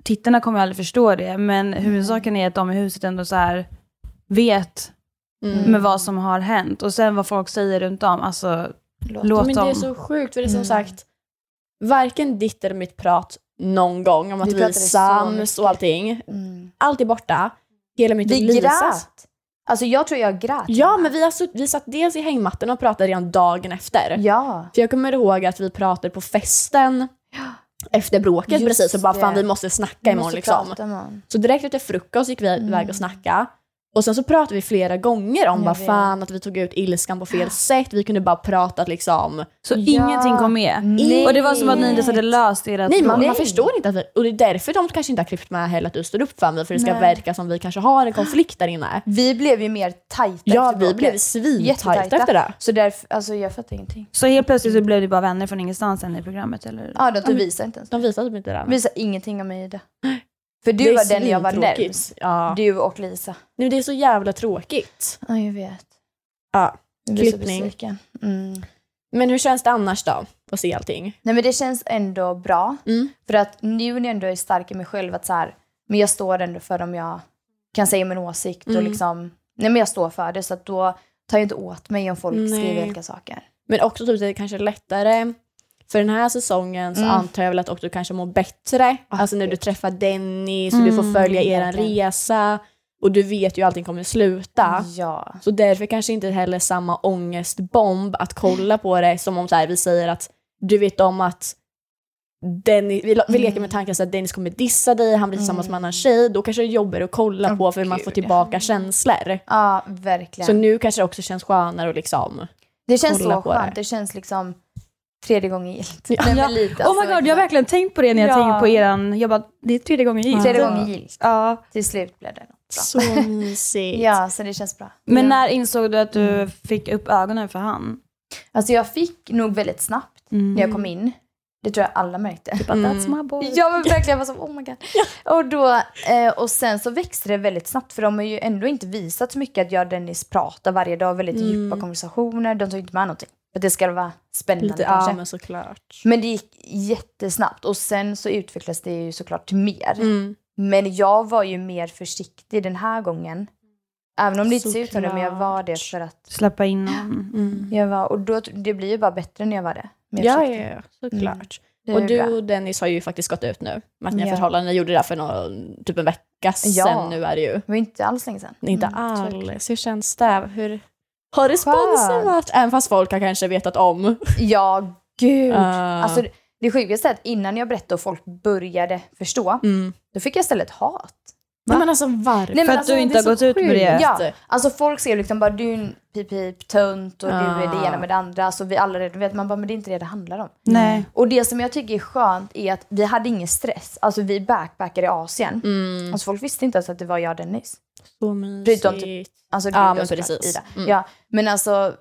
tittarna kommer aldrig förstå det, men huvudsaken är att de i huset ändå så här vet Mm. med vad som har hänt. Och sen vad folk säger runt om, alltså låt Men det dem. är så sjukt för det är som Mm. sagt, varken ditt eller mitt prat någon gång om att Vi vi, är sams och allting. Mm. Allt är borta. Hela mitt Vi Lisas. grät. Alltså jag tror jag grät. Ja, men vi, har sutt, vi satt dels i hängmattan och pratade redan dagen efter. Ja. För jag kommer ihåg att vi pratade på festen efter bråket Just precis och bara fan det. vi måste snacka Vi imorgon måste liksom. prata. Så direkt efter frukost gick vi iväg Mm. och snacka. Och sen så pratade vi flera gånger om vet. fan att vi tog ut ilskan på fel sätt. Vi kunde bara prata liksom. Så Ja. ingenting kom med. Nej. Och det var som att ni inte hade löst ert... Nej, man, Nej. man förstår inte att vi, och det är därför de kanske inte har klippt med heller att du står upp för mig för det ska Nej. verka som vi kanske har en konflikt där inne. Vi blev ju mer tajta Ja, vi blev svintajta efter det. Så därför, alltså jag fattar ingenting. Så helt plötsligt så blev det bara vänner från ingenstans sen i programmet eller? Ja, de typ visar inte ens. De visade typ inte det. De visar ingenting om mig i det. För du var den jag var närmst. Ja. Du och Lisa. Nej, det är så jävla tråkigt. Ja, jag vet. Ja. Jag Klippning. Mm. Men hur känns det annars då? Att se allting? Nej men det känns ändå bra. Mm. För att nu när jag ändå är stark i mig själv att så här, men jag står ändå för om jag kan säga min åsikt och Mm. liksom, nej men jag står för det så att då tar jag inte åt mig om folk Nej. skriver olika saker. Men också typ det är kanske lättare för den här säsongen så Mm. antar jag väl att också du kanske mår bättre. Ah, alltså när du gud. träffar Dennis och du får Mm, följa er resa och du vet ju hur allting kommer sluta. Ja. Så därför kanske inte heller samma ångestbomb att kolla på det som om så här, vi säger att du vet om att Dennis, vi, vi leker med tanken så att Dennis kommer dissa dig, han blir tillsammans med en annan tjej, då kanske det är jobbigare att kolla Åh, på för man får gud. tillbaka känslor. Ja, verkligen. Så nu kanske det också känns skönare att liksom... det känns kolla så på skönt. det. Det. känns liksom tredje gången gillt. Ja. Ja. lite, Oh my alltså, god, jag har verkligen tänkt på det när jag Ja. tänker på eran... Jag bara, det är tredje gången gillt. Tredje Ja. gången gillt. Ja. Till slut blev det nog bra. Så mysigt. Ja, så det känns bra. Men Ja. när insåg du att du fick upp ögonen för han? Alltså jag fick nog väldigt snabbt Mm. när jag kom in. Det tror jag alla märkte. Bara, Mm. That's my boy. Ja men verkligen, jag var så oh my god. Och, då, eh, och sen så växte det väldigt snabbt för de har ju ändå inte visat så mycket att jag och Dennis pratar varje dag, väldigt Mm. djupa konversationer. De tog inte med någonting. För att det ska vara spännande Lite, kanske. ja men såklart. Men det gick jättesnabbt och sen så utvecklades det ju såklart till mer. Mm. Men jag var ju mer försiktig den här gången. Även om det inte ser ut som det, men jag var det för att Släppa in någon. Mm. jag var, och då, det blir ju bara bättre när jag var det. Ja, ja, ja, såklart. Det Och du bra. och Dennis har ju faktiskt gått ut nu med att ni har Ja. förhållanden. Ni gjorde det där för någon, typ en vecka sedan Ja. nu är det ju. Det var inte alls länge sedan. Inte Mm, alls. Hur känns det? Hur har responsen varit? Även fast folk har kanske vetat om. Ja, gud. Ah. Alltså, det- det sjukaste är att innan jag berättade och folk började förstå, Mm. då fick jag istället hat. Nej, men alltså varför? Nej, men För att alltså, du inte har så gått ut med det. Ja, alltså folk ser liksom bara du är en pip pip tönt och du är det Ah. ena med det andra. Alltså vi alla redan vet, man bara men det är inte det det handlar om. Nej. Och det som jag tycker är skönt är att vi hade ingen stress. Alltså vi backpackade i Asien. Mm. Alltså folk visste inte ens att det var jag och Dennis. Så Förutom mysigt. Alltså Ja, men precis. Ida. Mm. Ja, men alltså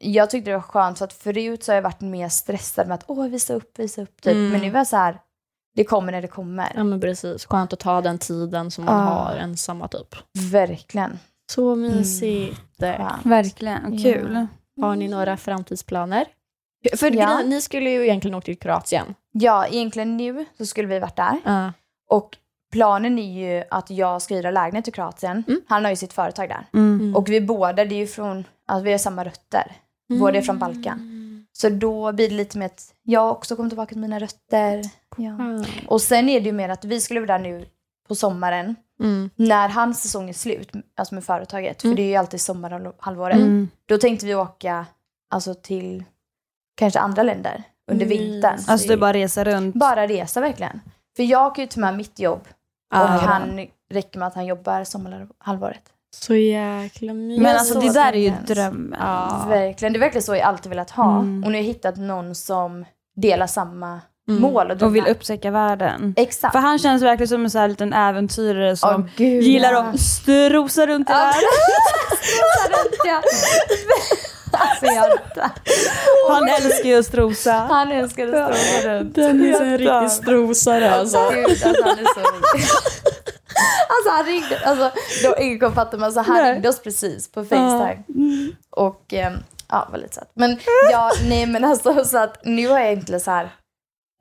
jag tyckte det var skönt för att förut så har jag varit mer stressad med att åh visa upp, visa upp typ. Mm. Men nu var jag så här, det kommer när det kommer. Ja men precis. Skönt att ta den tiden som man Ah. har ensamma typ. Verkligen. Så mysigt. Skönt. Verkligen, kul. Har ni några framtidsplaner? För Ja. grejen- ni skulle ju egentligen åka till Kroatien. Ja, egentligen nu så skulle vi varit där. Ja. Och planen är ju att jag ska hyra lägenhet i Kroatien. Mm. Han har ju sitt företag där. Mm. Och vi båda, det är ju från, alltså vi har samma rötter. Båda är från Balkan. Så då blir det lite mer att jag också kommer tillbaka till mina rötter. Ja. Mm. Och sen är det ju mer att vi skulle vara där nu på sommaren. Mm. När hans säsong är slut, alltså med företaget. För Mm. det är ju alltid sommarhalvåret. Mm. Då tänkte vi åka alltså till kanske andra länder under Mm. vintern. Alltså du bara reser runt. Bara resa verkligen. För jag kan ju ta med mitt jobb och Ja. han räcker med att han jobbar sommarhalvåret. Så jäkla mysigt. Men alltså det där är ju drömmen. Ja. Verkligen, det är verkligen så jag alltid velat ha. Mm. Och nu har jag hittat någon som delar samma Mm. mål och. Och vill upptäcka världen. Exakt. För han känns verkligen som en sån här liten äventyrare som Åh, gud, gillar ja. att strosa runt i Ja. världen. Ja. alltså jag Han älskar ju att strosa. Han älskar att stå runt. Dennis är en riktig strosare alltså. Gud, alltså han är så. Alltså han ringde, alltså då, ingen kommer fatta men alltså, han Nej. ringde oss precis på Facetime. Och ehm, ja, var lite söt. Men ja, nej men alltså så att nu har jag egentligen så här,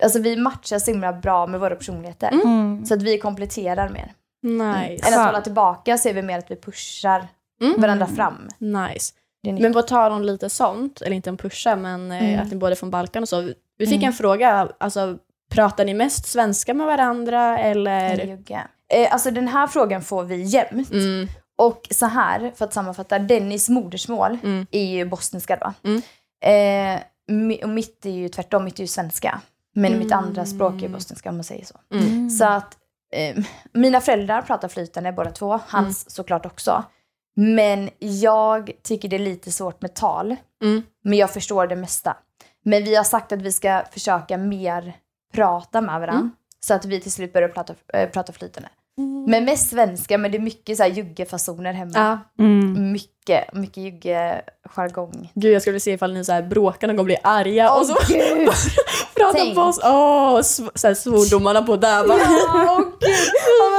alltså vi matchar så himla bra med våra personligheter. Mm. Så att vi kompletterar mer. Nice. Än att hålla tillbaka så är vi mer att vi pushar Mm. varandra fram. Nice. Men på tal om lite sånt, eller inte en pusha, men eh, Mm. att ni båda är från Balkan och så. Vi fick Mm. en fråga, alltså pratar ni mest svenska med varandra eller? Jugge. Eh, alltså den här frågan får vi jämt. Mm. Och så här, för att sammanfatta, Dennis modersmål Mm. är ju bosniska då. Mm. Eh, och mitt är ju tvärtom, mitt är ju svenska. Men mitt Mm. andra språk är bosniska om man säger så. Mm. Så att eh, mina föräldrar pratar flytande båda två, hans Mm. såklart också. Men jag tycker det är lite svårt med tal. Mm. Men jag förstår det mesta. Men vi har sagt att vi ska försöka mer prata med varandra. Mm. Så att vi till slut börjar prata, äh, prata flytande. Men mest svenska, men det är mycket så här juggefasoner hemma. Ja. Mm. Mycket, mycket juggejargong. Gud, jag skulle vilja se ifall ni så här bråkar någon gång blir arga och så pratar tänk. på oss. Åh, sv- så här svordomarna på där bara. Ja, åh gud!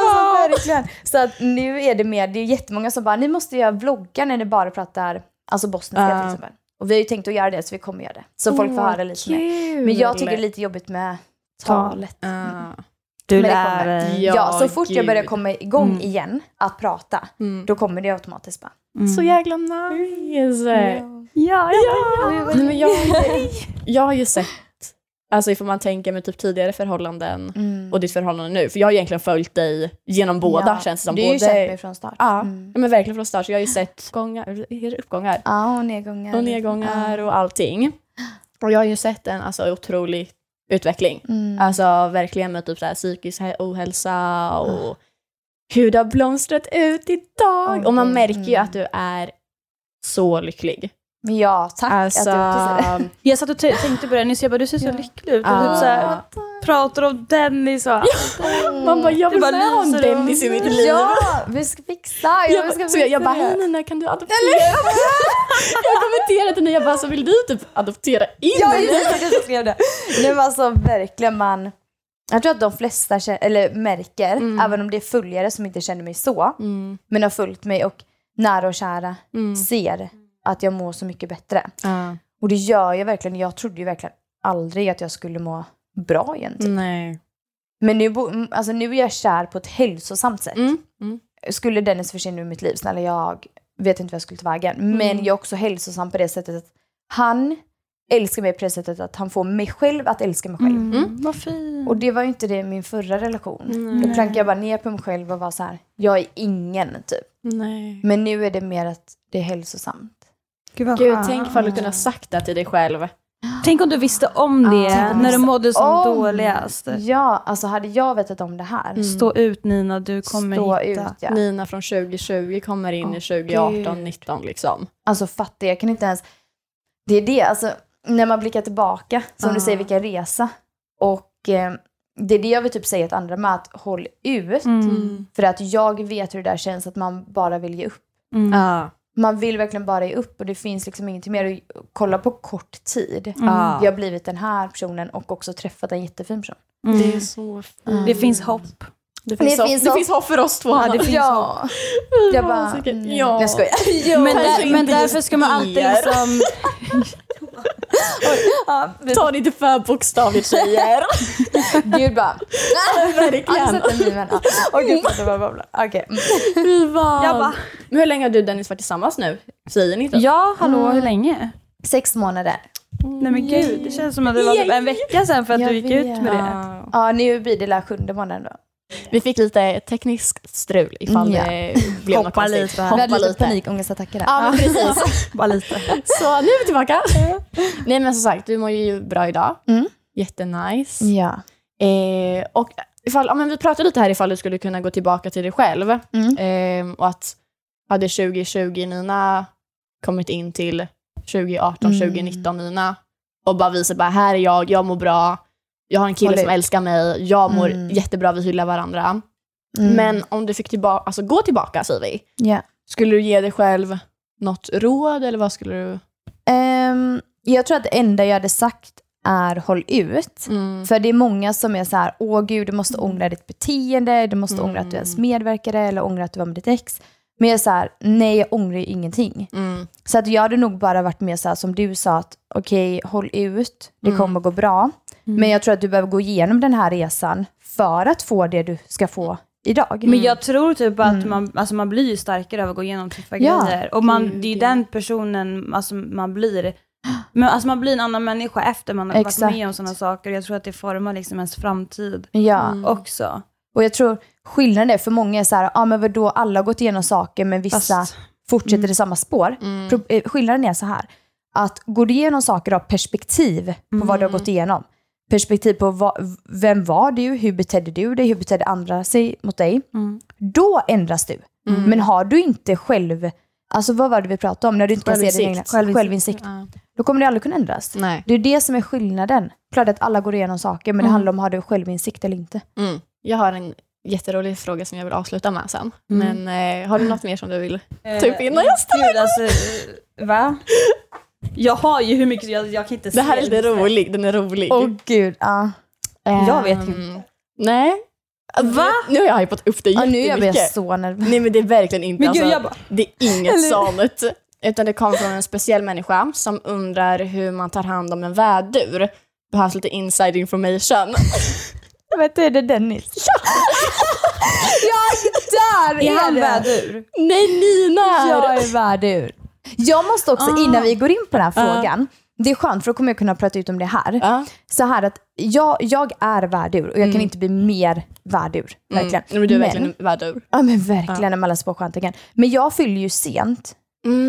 Alltså, verkligen. Så att nu är det mer, det är jättemånga som bara, ni måste göra vloggar när ni bara pratar alltså bosniska Ja. till exempel. Och vi har ju tänkt att göra det, så vi kommer göra det. Så folk får höra lite mer. Men jag tycker det är lite jobbigt med talet. Ah. Du lär dig. Ja, Ja, så fort jag gud. börjar komma igång Mm. igen att prata, Mm. då kommer det automatiskt bara. Mm. Så jäkla nice. Ja, ja, Nej, men jag, jag har ju sett, alltså ifall man tänker med typ tidigare förhållanden Mm. och ditt förhållande nu, för jag har egentligen följt dig genom båda Ja. känns det som. Du har ju både, känt mig från start. Ja, Mm. ja, men verkligen från start. Så jag har ju sett det uppgångar Ja, och nedgångar. och nedgångar Ja. och allting. Och jag har ju sett en alltså, otrolig utveckling. Mm. Alltså verkligen med typ så här, psykisk ohälsa och hur det har blomstrat ut idag. Åh, och man märker ju Mm. att du är så lycklig. Ja, tack Alltså, att du det. Jag satt och tänkte på det nyss, jag bara du ser så Ja. lycklig ut. Ja. Och typ så här, pratar om Dennis och man bara, jag vill bara med om lyser Dennis i mitt liv. Ja, vi ska fixa. Ja, Jag, vi ska så jag, jag fixa bara, hej Nina kan du adoptera? jag kommenterade till Nina, jag bara, så vill du typ adoptera in Ja, mig? just det, jag skrev det. Nej men alltså verkligen man, jag tror att de flesta känner, eller märker, Mm. även om det är följare som inte känner mig så, Mm, men har följt mig och nära och kära mm. ser att jag mår så mycket bättre. Ja. Och det gör jag verkligen, jag trodde ju verkligen aldrig att jag skulle må bra igen. Typ. Nej. Men nu, mm, alltså, nu är jag kär på ett hälsosamt sätt. Mm. Mm. Skulle Dennis försvinna ur mitt liv, snälla jag vet inte vad jag skulle ta vägen. Men Mm. jag är också hälsosam på det sättet att han älskar mig på det sättet att han får mig själv att älska mig själv. Mm. Vad fint. Och det var ju inte det i min förra relation. Då klankade jag bara ner på mig själv och var så här, jag är ingen typ. Nej. Men nu är det mer att det är hälsosamt. Gud, vad Gud, skönt. tänk ifall du kunde ha sagt det till dig själv. Tänk om du visste om det Ah. när du mådde som Om. dåligast. Ja, alltså hade jag vetat om det här, Stå ut Nina, du kommer stå hitta. ut ja. Nina från 2020 kommer in i Åh, 2018, Gud. 19 liksom. Alltså fatta, jag kan inte ens... Det är det, alltså när man blickar tillbaka, som du Ja. säger, vilken resa. Och eh, det är det jag vill typ säga till andra med att håll ut. Mm. För att jag vet hur det där känns, att man bara vill ge upp. Mm. Ja. Man vill verkligen bara ge upp och det finns liksom ingenting mer att kolla på kort tid. Mm. Ja. Jag har blivit den här personen och också träffat en jättefin person. Mm. Det är så fint. Det finns hopp. Det finns, Det hopp. finns det hopp. finns hopp för oss två. Hanna. det finns ja. Jag bara, Fasiken. mm, Ja. jag skojar. Men, där, men därför ska man alltid liksom... Ja, Ta det inte för bokstavligt tjejer. Gud bara, har du Verkligen. sett den memen? Ja. Och gud, det var bara bla. Okej. mm. Bara, Men hur länge har du och Dennis varit tillsammans nu? Säger ni inte? ja hallå hur länge? Sex månader. Nej men gud, det känns som att det var typ en vecka sedan för att Jag du gick ut vet. med det. Ja. Ja, nu blir det sjunde månaden då. Vi fick lite tekniskt strul ifall Ja. det blev något Hoppa konstigt. lite här. Vi hade Hoppa lite lite. panikångestattacker där. Ja, men precis. Bara lite. Så nu är vi tillbaka. Nej men som sagt, du mår ju bra idag. Mm. Jättenice. Ja. Eh, och ifall, ja, men vi pratade lite här ifall du skulle kunna gå tillbaka till dig själv. Mm. Eh, och att hade 2020 Nina kommit in till 2018, Mm. 2019 Nina och bara visat bara här är jag, jag mår bra, jag har en kille Håll som ut. älskar mig, jag mår Mm. jättebra, vi hyllar varandra. Mm. Men om du fick tillbaka, alltså gå tillbaka säger vi, Ja. skulle du ge dig själv något råd eller vad skulle du? Ehm, jag tror att det enda jag hade sagt är håll ut. Mm. För det är många som är så här, åh gud, du måste ångra ditt beteende, du måste ångra att du ens medverkade eller ångra att du var med ditt ex. Men jag är så här, nej jag ångrar ju ingenting. Mm. Så att jag hade nog bara varit mer så här som du sa, att okej, håll ut, det Mm. kommer gå bra. Men jag tror att du behöver gå igenom den här resan för att få det du ska få idag. Men jag tror typ att man, alltså man blir ju starkare av att gå igenom tuffa Ja. grejer. Och man, det är ju den personen alltså man blir. Men alltså man blir en annan människa efter man har Exakt. varit med om sådana saker. Jag tror att det formar liksom ens framtid Ja, också. och jag tror skillnaden är för många är så här, ja ah, men vadå, alla har gått igenom saker men vissa Fast- fortsätter i samma spår. Mm. Eh, skillnaden är så här, att går du igenom saker av perspektiv på vad du har gått igenom, perspektiv på vad, vem var du, hur betedde du dig, hur betedde andra sig mot dig, Mm. då ändras du. Men har du inte själv, alltså vad var det vi pratade om, när du inte kan se din egna Självinsikt. självinsikt, då kommer det aldrig kunna ändras. Nej. Det är det som är skillnaden. Klart att alla går igenom saker, men det handlar om har du självinsikt eller inte. Mm. Jag har en jätterolig fråga som jag vill avsluta med sen. Men eh, har du något mer som du vill ta upp innan jag ställer Gud alltså, eh, va? Jag har ju hur mycket, jag, jag kan inte Det här är lite rolig, den är rolig. Åh gud, ja. Jag vet inte. Ehm, Nej. Va? Nu har jag hypat upp det ja nu är jag jättemycket. så nervös. Nej men det är verkligen inte, Men gud, alltså, jag bara- det är inget sånt. Utan det kommer från en speciell människa som undrar hur man tar hand om en vädur. Behövs lite inside information. Vet du, är det Dennis? Ja! där Är han det! vädur? Nej Nina! Jag är värdur. Jag måste också, Ah. innan vi går in på den här frågan, det är skönt för då kommer jag kunna prata ut om det här. Ja. Så här att jag, jag är värdur och jag kan inte bli mer värdur. Verkligen. Mm. Men du är verkligen en vädur. Ja men verkligen när man läser på stjärntecken. Men jag fyller ju sent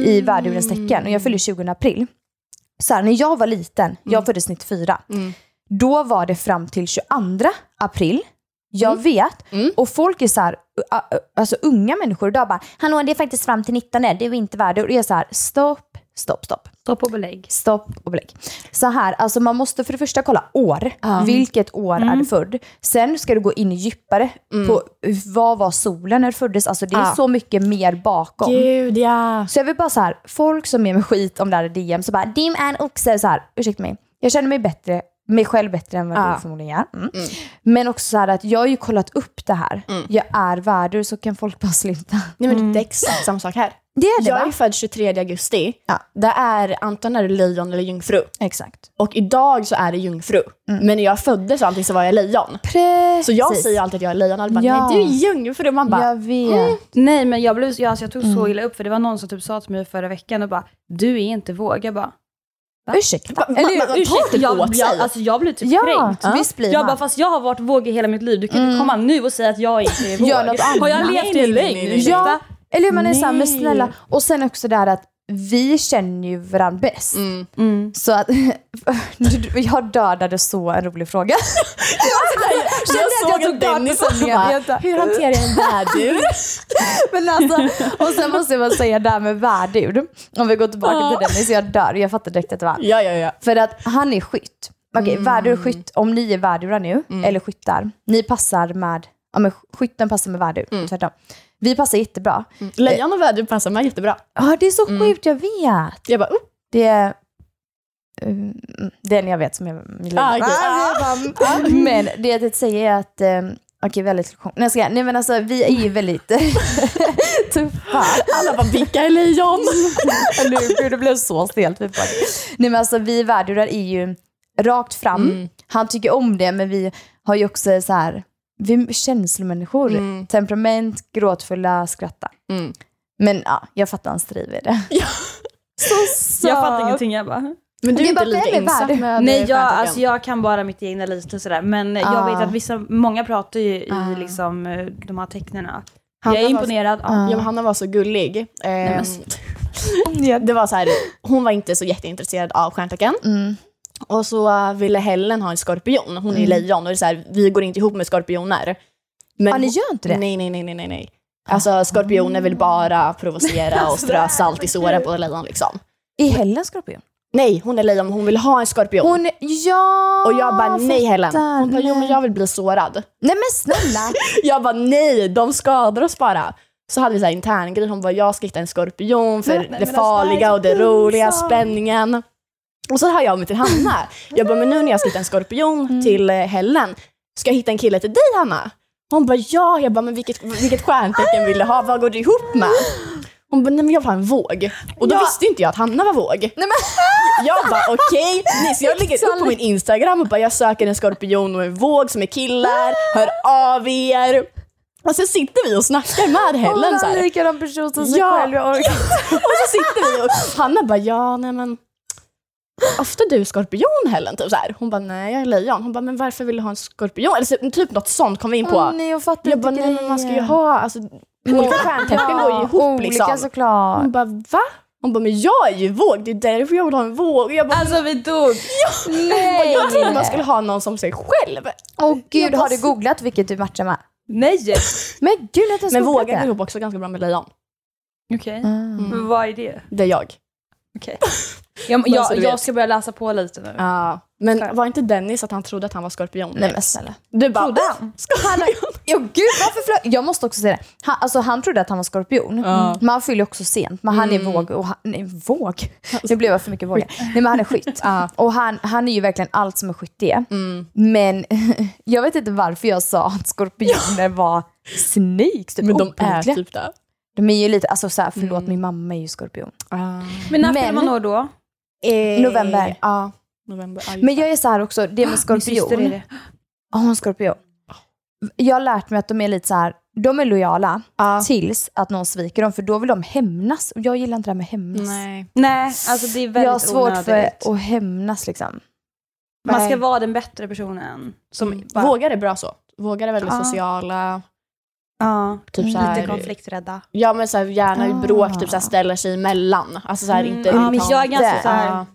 i värdurens tecken och jag fyller 20 april. Så här, när jag var liten, jag föddes 94, Mm. då var det fram till 22 april. Jag vet. Mm. Och folk är så här, alltså unga människor idag bara, hallå det är faktiskt fram till 19, det är inte värdur. Och jag är så här, stopp, stopp, stopp. Stopp och belägg. Stopp och belägg. Så här, alltså man måste för det första kolla år. Vilket år är Mm. du född? Sen ska du gå in djupare på vad var solen när du föddes? Alltså det är Ja. så mycket mer bakom. Gud ja. Så jag vill bara så här, folk som ger mig skit om det här DM, så bara dim är en oxe, så här, ursäkta mig. Jag känner mig bättre, mig själv bättre än vad Ja. du förmodligen gör. Mm. Men också så här att jag har ju kollat upp det här. Jag är värdur så kan folk bara sluta. Nej men det är exakt samma sak här. Det är det Jag är va? född 23 augusti. Ja. Det är antingen är det lejon eller jungfru. Exakt. Och idag så är det jungfru. Men när jag föddes och allting så var jag lejon. Precis. Så jag säger alltid att jag är lejon alla bara Ja. nej du är jungfru. Man bara Jag vet. Nej men jag, blev, jag, alltså, jag tog så illa upp för det var någon som typ sa till mig förra veckan och bara du är inte våg. Jag bara Ursäkta. Man- Eller man tar Ursäkta, jag, åt sig. jag, alltså jag blir typ Ja, kränkt. visst blir Jag man. bara, fast jag har varit våg i hela mitt liv. Du kan inte komma nu och säga att jag inte är våg. Har jag levt i en lögn? Ja, eller hur man är såhär, men snälla. Och sen också det här att vi känner ju varandra bäst. Mm. Så att, jag dödade så en rolig fråga. Jag såg att Dennis bara, hur hanterar jag en värdur? Men alltså, och sen måste jag bara säga det här med värdur. Om vi går tillbaka till Dennis, jag dör. Jag fattar direkt att det var. Ja, ja, ja. För att han är skytt. Okej, värdur och skytt. Om ni är värdurar nu, eller skyttar, ni passar med, ja men skytten passar med värdur, tvärtom. Vi passar jättebra. Lejon och värdur passar mig jättebra. Ja, det är så sjukt, jag vet. Jag bara, oh, Det är mm, den jag vet som är min Ah, okej. Ah, Men det jag tänkte säga är att, um, okej väldigt lektion. Nej, jag ska, nej men alltså vi är ju väldigt tuffa. alla bara, vilka är lejon? nu, gud, det blev så stelt. Nej men alltså vi värdurar är ju rakt fram. Han tycker om det men vi har ju också så här, vi är känslomänniskor. Mm. Temperament, gråtfulla, skratta. Mm. Men ja, jag fattar hans driv i det. Så söt. Jag fattar ingenting. Jag bara, Men du är inte lika insatt med Nej, jag, alltså, jag kan bara mitt egna liv och sådär. Men jag Ah. vet att vissa, många pratar ju i Ah. liksom, eh, de här tecknena. Hanna jag är var- imponerad. Ja. Ah. Ja, Hanna var så gullig. Ehm, men- det var så här, hon var inte så jätteintresserad av stjärntecken. Mm. Och så ville Helen ha en skorpion. Hon är ju lejon och det är så här, vi går inte ihop med skorpioner. Men Ah, ni gör inte det? Nej, nej, nej, nej, nej. Alltså skorpioner vill bara provocera och strö salt i såren på lejon liksom. Är Helen skorpion? Nej, hon är lejon men hon vill ha en skorpion. Hon, ja! och jag bara nej Helen. Hon bara jo men jag vill bli sårad. Nej men snälla! Jag bara nej, de skadar oss bara. Så hade vi så här intern grej, hon bara jag ska hitta en skorpion för men det alltså, farliga är och det roliga, spänningen. Och så hör jag av mig till Hanna. Jag bara men nu när jag ska hitta en skorpion Mm. till eh, Helen, ska jag hitta en kille till dig Hanna? Hon bara ja, jag bara men vilket, vilket stjärntecken vill du ha, vad går du ihop med? Hon bara nej men jag vill ha en våg. Och då Ja. visste inte jag att Hanna var våg. Nej, men, Jag bara okej, okay. så jag lägger upp på min Instagram och bara jag söker en skorpion och en våg som är killar, hör av er. Och så sitter vi och snackar med Helen Hon här. likadan person som sig Ja. själv. Jag orkar. Och så sitter vi och Hanna bara ja nej men Ofta du skorpion Helen? Typ så här. Hon bara nej jag är lejon. Hon bara men varför vill du ha en skorpion? Eller så, typ något sånt kom vi in på. Åh, nej, jag fattar jag inte bara nej men man ska ju ha, alltså olika stjärntecken går ju ihop olika liksom. såklart. Hon bara va? Hon bara men jag är ju våg, det är därför jag vill ha en våg. Jag bara, Alltså vi dog. nej. jag trodde man skulle ha någon som sig själv. Åh gud, bara- har du googlat vilket du matchar med? Nej! Men gud, jag Men går det. ihop också ganska bra med lejon. Okej. Mm. Men Vad är det? Det är jag. Okej. Jag, jag, jag ska börja läsa på lite nu. Ja. Men var inte Dennis att han trodde att han var skorpion? Nej men snälla. Du bara, Trodde "Åh, skorpion. Jo gud, varför flög... Jag måste också säga det. Han, alltså, han trodde att han var skorpion. Men han fyller också sent. Men han är våg och han, nej, våg. Nu blev jag för mycket vågor. Nej men han är skytt. Och han, han är ju verkligen allt som en skytt är. Men jag vet inte varför jag sa att skorpioner var snakes. Typ, Men de är typ det. De är ju lite, alltså såhär, förlåt min mamma är ju skorpion. Men när fyller man år då? Eh, November. Ja, november. Men jag är så här också, det med Min syster är skorpion. det. Ja, hon är skorpion. Jag har lärt mig att de är lite så här, de är lojala Ja. tills att någon sviker dem, för då vill de hämnas. Och jag gillar inte det här med hämnas. Nej. Nej, alltså det är väldigt Jag har svårt onödigt. för att hämnas liksom. Man ska vara den bättre personen. Som Mm. bara, Vågar är bra så. Vågar är väldigt Ja. sociala. Ja, Typ så här, lite konflikträdda. Ja men så här, gärna i Ah. bråk, typ så här, ställer sig emellan. Alltså så här, Mm, inte ja, men jag är ganska så här- Ja.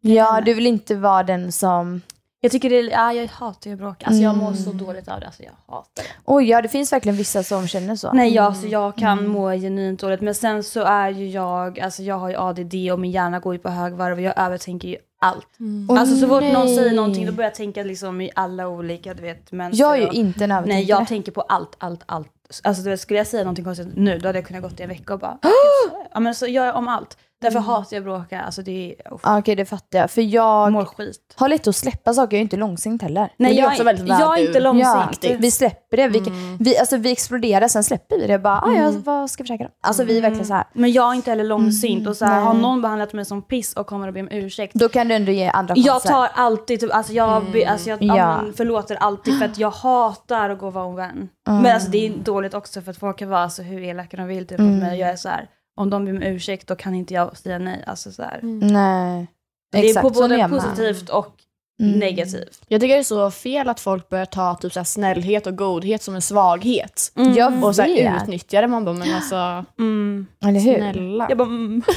Ja, du vill inte vara den som... Jag tycker det är, ja, jag hatar ju att bråka. Alltså jag mår Mm. så dåligt av det. Alltså jag hatar det. Oj, ja det finns verkligen vissa som känner så. Nej, jag, så jag kan må genuint dåligt. Men sen så är ju jag, alltså jag har ju ADD och min hjärna går ju på högvarv och jag övertänker ju allt. Åh, alltså så fort någon nej. säger någonting då börjar jag tänka liksom i alla olika, du vet. mönster Jag är ju inte en Nej, övertänkare. jag tänker på allt, allt, allt. Alltså skulle jag säga någonting konstigt nu, då hade jag kunnat gått i en vecka och bara, ja men så gör jag om allt. Därför hatar jag att bråka, alltså det är, Ja, Okej, det fattar jag. För jag jag mår skit. har lätt att släppa saker, jag är inte långsint heller. Nej, är jag, också väldigt jag är inte Ja, långsiktig. vi släpper det. Vi, vi, alltså, vi exploderar, sen släpper vi det. Bara, ah, ja, vad ska vi käka då? Alltså vi är verkligen så här. Men jag är inte heller långsint och så här, har någon behandlat mig som piss och kommer att be om ursäkt. Då kan du ändå ge andra chanser. Jag tar alltid, typ, alltså jag, be, alltså jag Ja. ja. förlåter alltid för att jag hatar att gå och vara ovän. Men alltså det är dåligt också för att folk kan vara så hur elaka de vill typ mot mig. Jag är så här, om de ber om ursäkt då kan inte jag säga nej. Alltså så här. Nej. Det är Exakt, på så både positivt och Mm. negativt. Jag tycker det är så fel att folk börjar ta typ så här snällhet och godhet som en svaghet. Jag Och så här utnyttja det. Man bara, men alltså Mm. Eller hur? snälla. Jag bara, mm.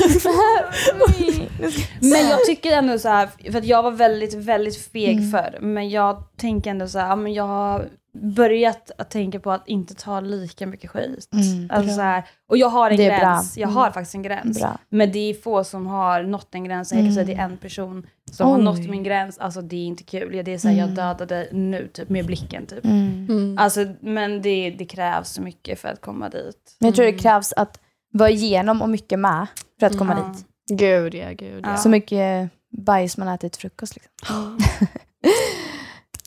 Men jag tycker ändå så här, för att jag var väldigt, väldigt feg Mm. förr. Men jag tänker ändå så här, men jag börjat att tänka på att inte ta lika mycket skit. Mm, alltså så här, och jag har en Det är bra. gräns, jag har faktiskt en gräns. Bra. Men det är få som har nått en gräns. Jag kan Mm. säga att det är en person som har Oj. nått min gräns. Alltså det är inte kul. Ja, Det är så här, jag Mm. dödade nu typ med blicken typ. Mm. Mm. Alltså, men det, det krävs så mycket för att komma dit. Men jag tror det krävs att vara igenom och mycket med för att komma dit. Gud ja, gud ja. Så mycket bajs man ätit till frukost. Liksom.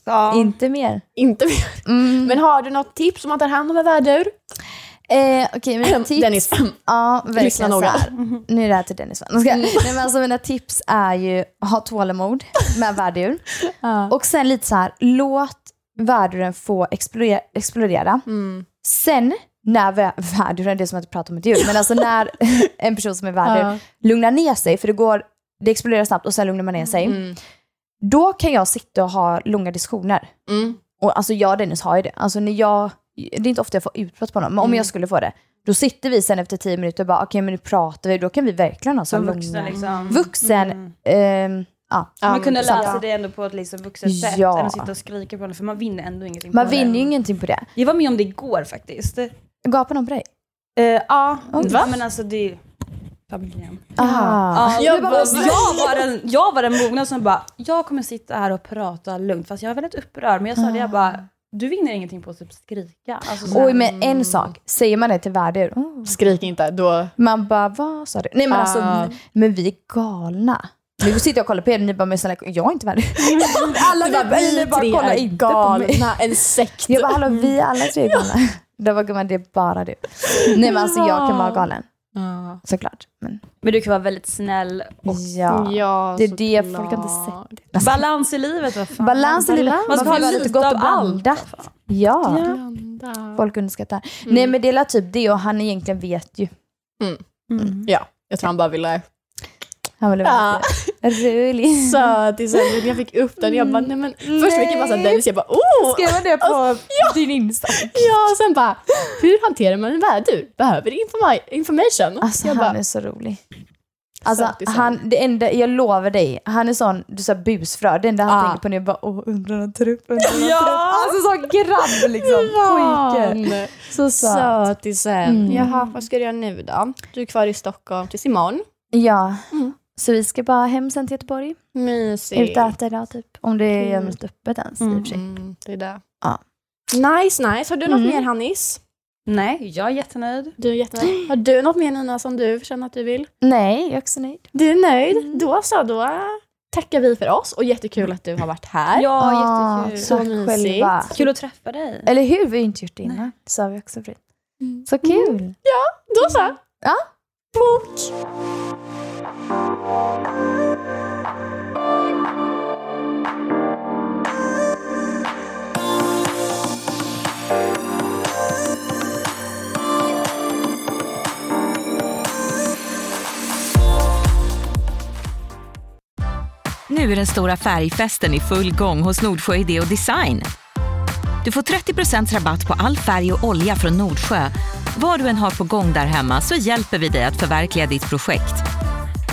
Ja. Inte mer. Inte mer. Mm. Men har du något tips om man tar hand om en värdur? Eh, Okej, mina tips. Dennis. Ja, verkligen så här. Nu är det här till Dennis. Ska, nej, men alltså, mina tips är ju ha tålamod med värdur. Och sen lite så här, låt värduren få explodera. explodera. Mm. Sen när vä- värduren, det är som att jag pratar om ett djur, men alltså när en person som är värdur lugnar ner sig, för det går, det exploderar snabbt och sen lugnar man ner sig. Mm. Då kan jag sitta och ha långa diskussioner. Mm. Och alltså jag och Dennis har ju det. Alltså när jag, det är inte ofta jag får utbrott på någon, men om Mm. jag skulle få det, då sitter vi sen efter tio minuter och bara, okej men nu pratar vi, då kan vi verkligen ha så långa... vuxna liksom. Vuxen, Mm. ehm, ja. Ja, man kunde men lösa sant. det ändå på ett liksom vuxet sätt Ja. än att sitta och skrika på varandra för man vinner ändå ingenting Man på vinner det. ju ingenting på det. Jag var med om det igår faktiskt. Eh, Gapar någon på dig? ja, Oj. ja, men alltså det är familjen. Aha. Ja, Jag bara- var, jag, var den, jag var den mogna som bara, jag kommer sitta här och prata lugnt fast jag är väldigt upprörd. Men jag sa det, jag bara, du vinner ingenting på att typ skrika. Alltså, Oj, men en sak. Säger man det till värdur, oh. Skrik inte, då... man bara, vad sa du? Nej men alltså, Ah. men vi är galna. Nu sitter jag och kollar på er, ni bara, men snälla, jag är inte värdur. alla bara, ni bara vi kollar tre är inte på mig. galna, en sekt. Jag bara, hallå vi alla tre är galna. Då var gumman, det är bara du. Nej men alltså jag kan vara galen, Ja. såklart. Men Men du kan vara väldigt snäll. Och ja, Ja, det är det såklart. folk har inte sett. balans i livet, vad fan. Balans i livet, Man ska ha lite gott av och blandat. allt. Ja, Blanda. folk underskattar. Nej men det är typ det och han egentligen vet ju. Ja, jag tror han bara ville Han var Ja. rolig. sötis. när Jag fick upp den jag bara, nej men först fick jag bara Dennis, jag bara oh! Skrev det på din Insta? Ja, och sen bara, hur hanterar man en värdur? Behöver informa- information? Alltså jag han bara, är så rolig. Alltså, han. han, det enda, jag lovar dig, han är sån, du sa busfrö, det enda han Ah. tänker på nu är bara åh, undrar han tar upp, undrar han upp. Alltså sån grabb liksom, pojke. Så söt. Sötisen. Mm. Jaha, vad ska du göra nu då? Du är kvar i Stockholm tills imorgon. Ja, Mm. Så vi ska bara hem sen till Göteborg. Mysigt. Ut och äta idag typ. Om det är något öppet ens i och för sig. Mm, det är det. Ja. Nice, nice. Har du något Mm. mer Hannis? Nej, jag är jättenöjd. Du är jättenöjd. Har du något mer Nina som du känner att du vill? Nej, jag är också nöjd. Du är nöjd? Då så, då tackar vi för oss och jättekul att du har varit här. Ja, Ah, jättekul. så tack mysigt. själva. Kul att träffa dig. Eller hur? Vi har ju inte gjort det innan. Det sa vi också förut. Mm. Så kul. Då så. Ja. Bort. Nu är den stora färgfesten i full gång hos Nordsjö Idé och Design. Du får 30 rabatt på all färg och olja från Nordsjö. Vad du än har på gång där hemma så hjälper vi dig att förverkliga ditt projekt.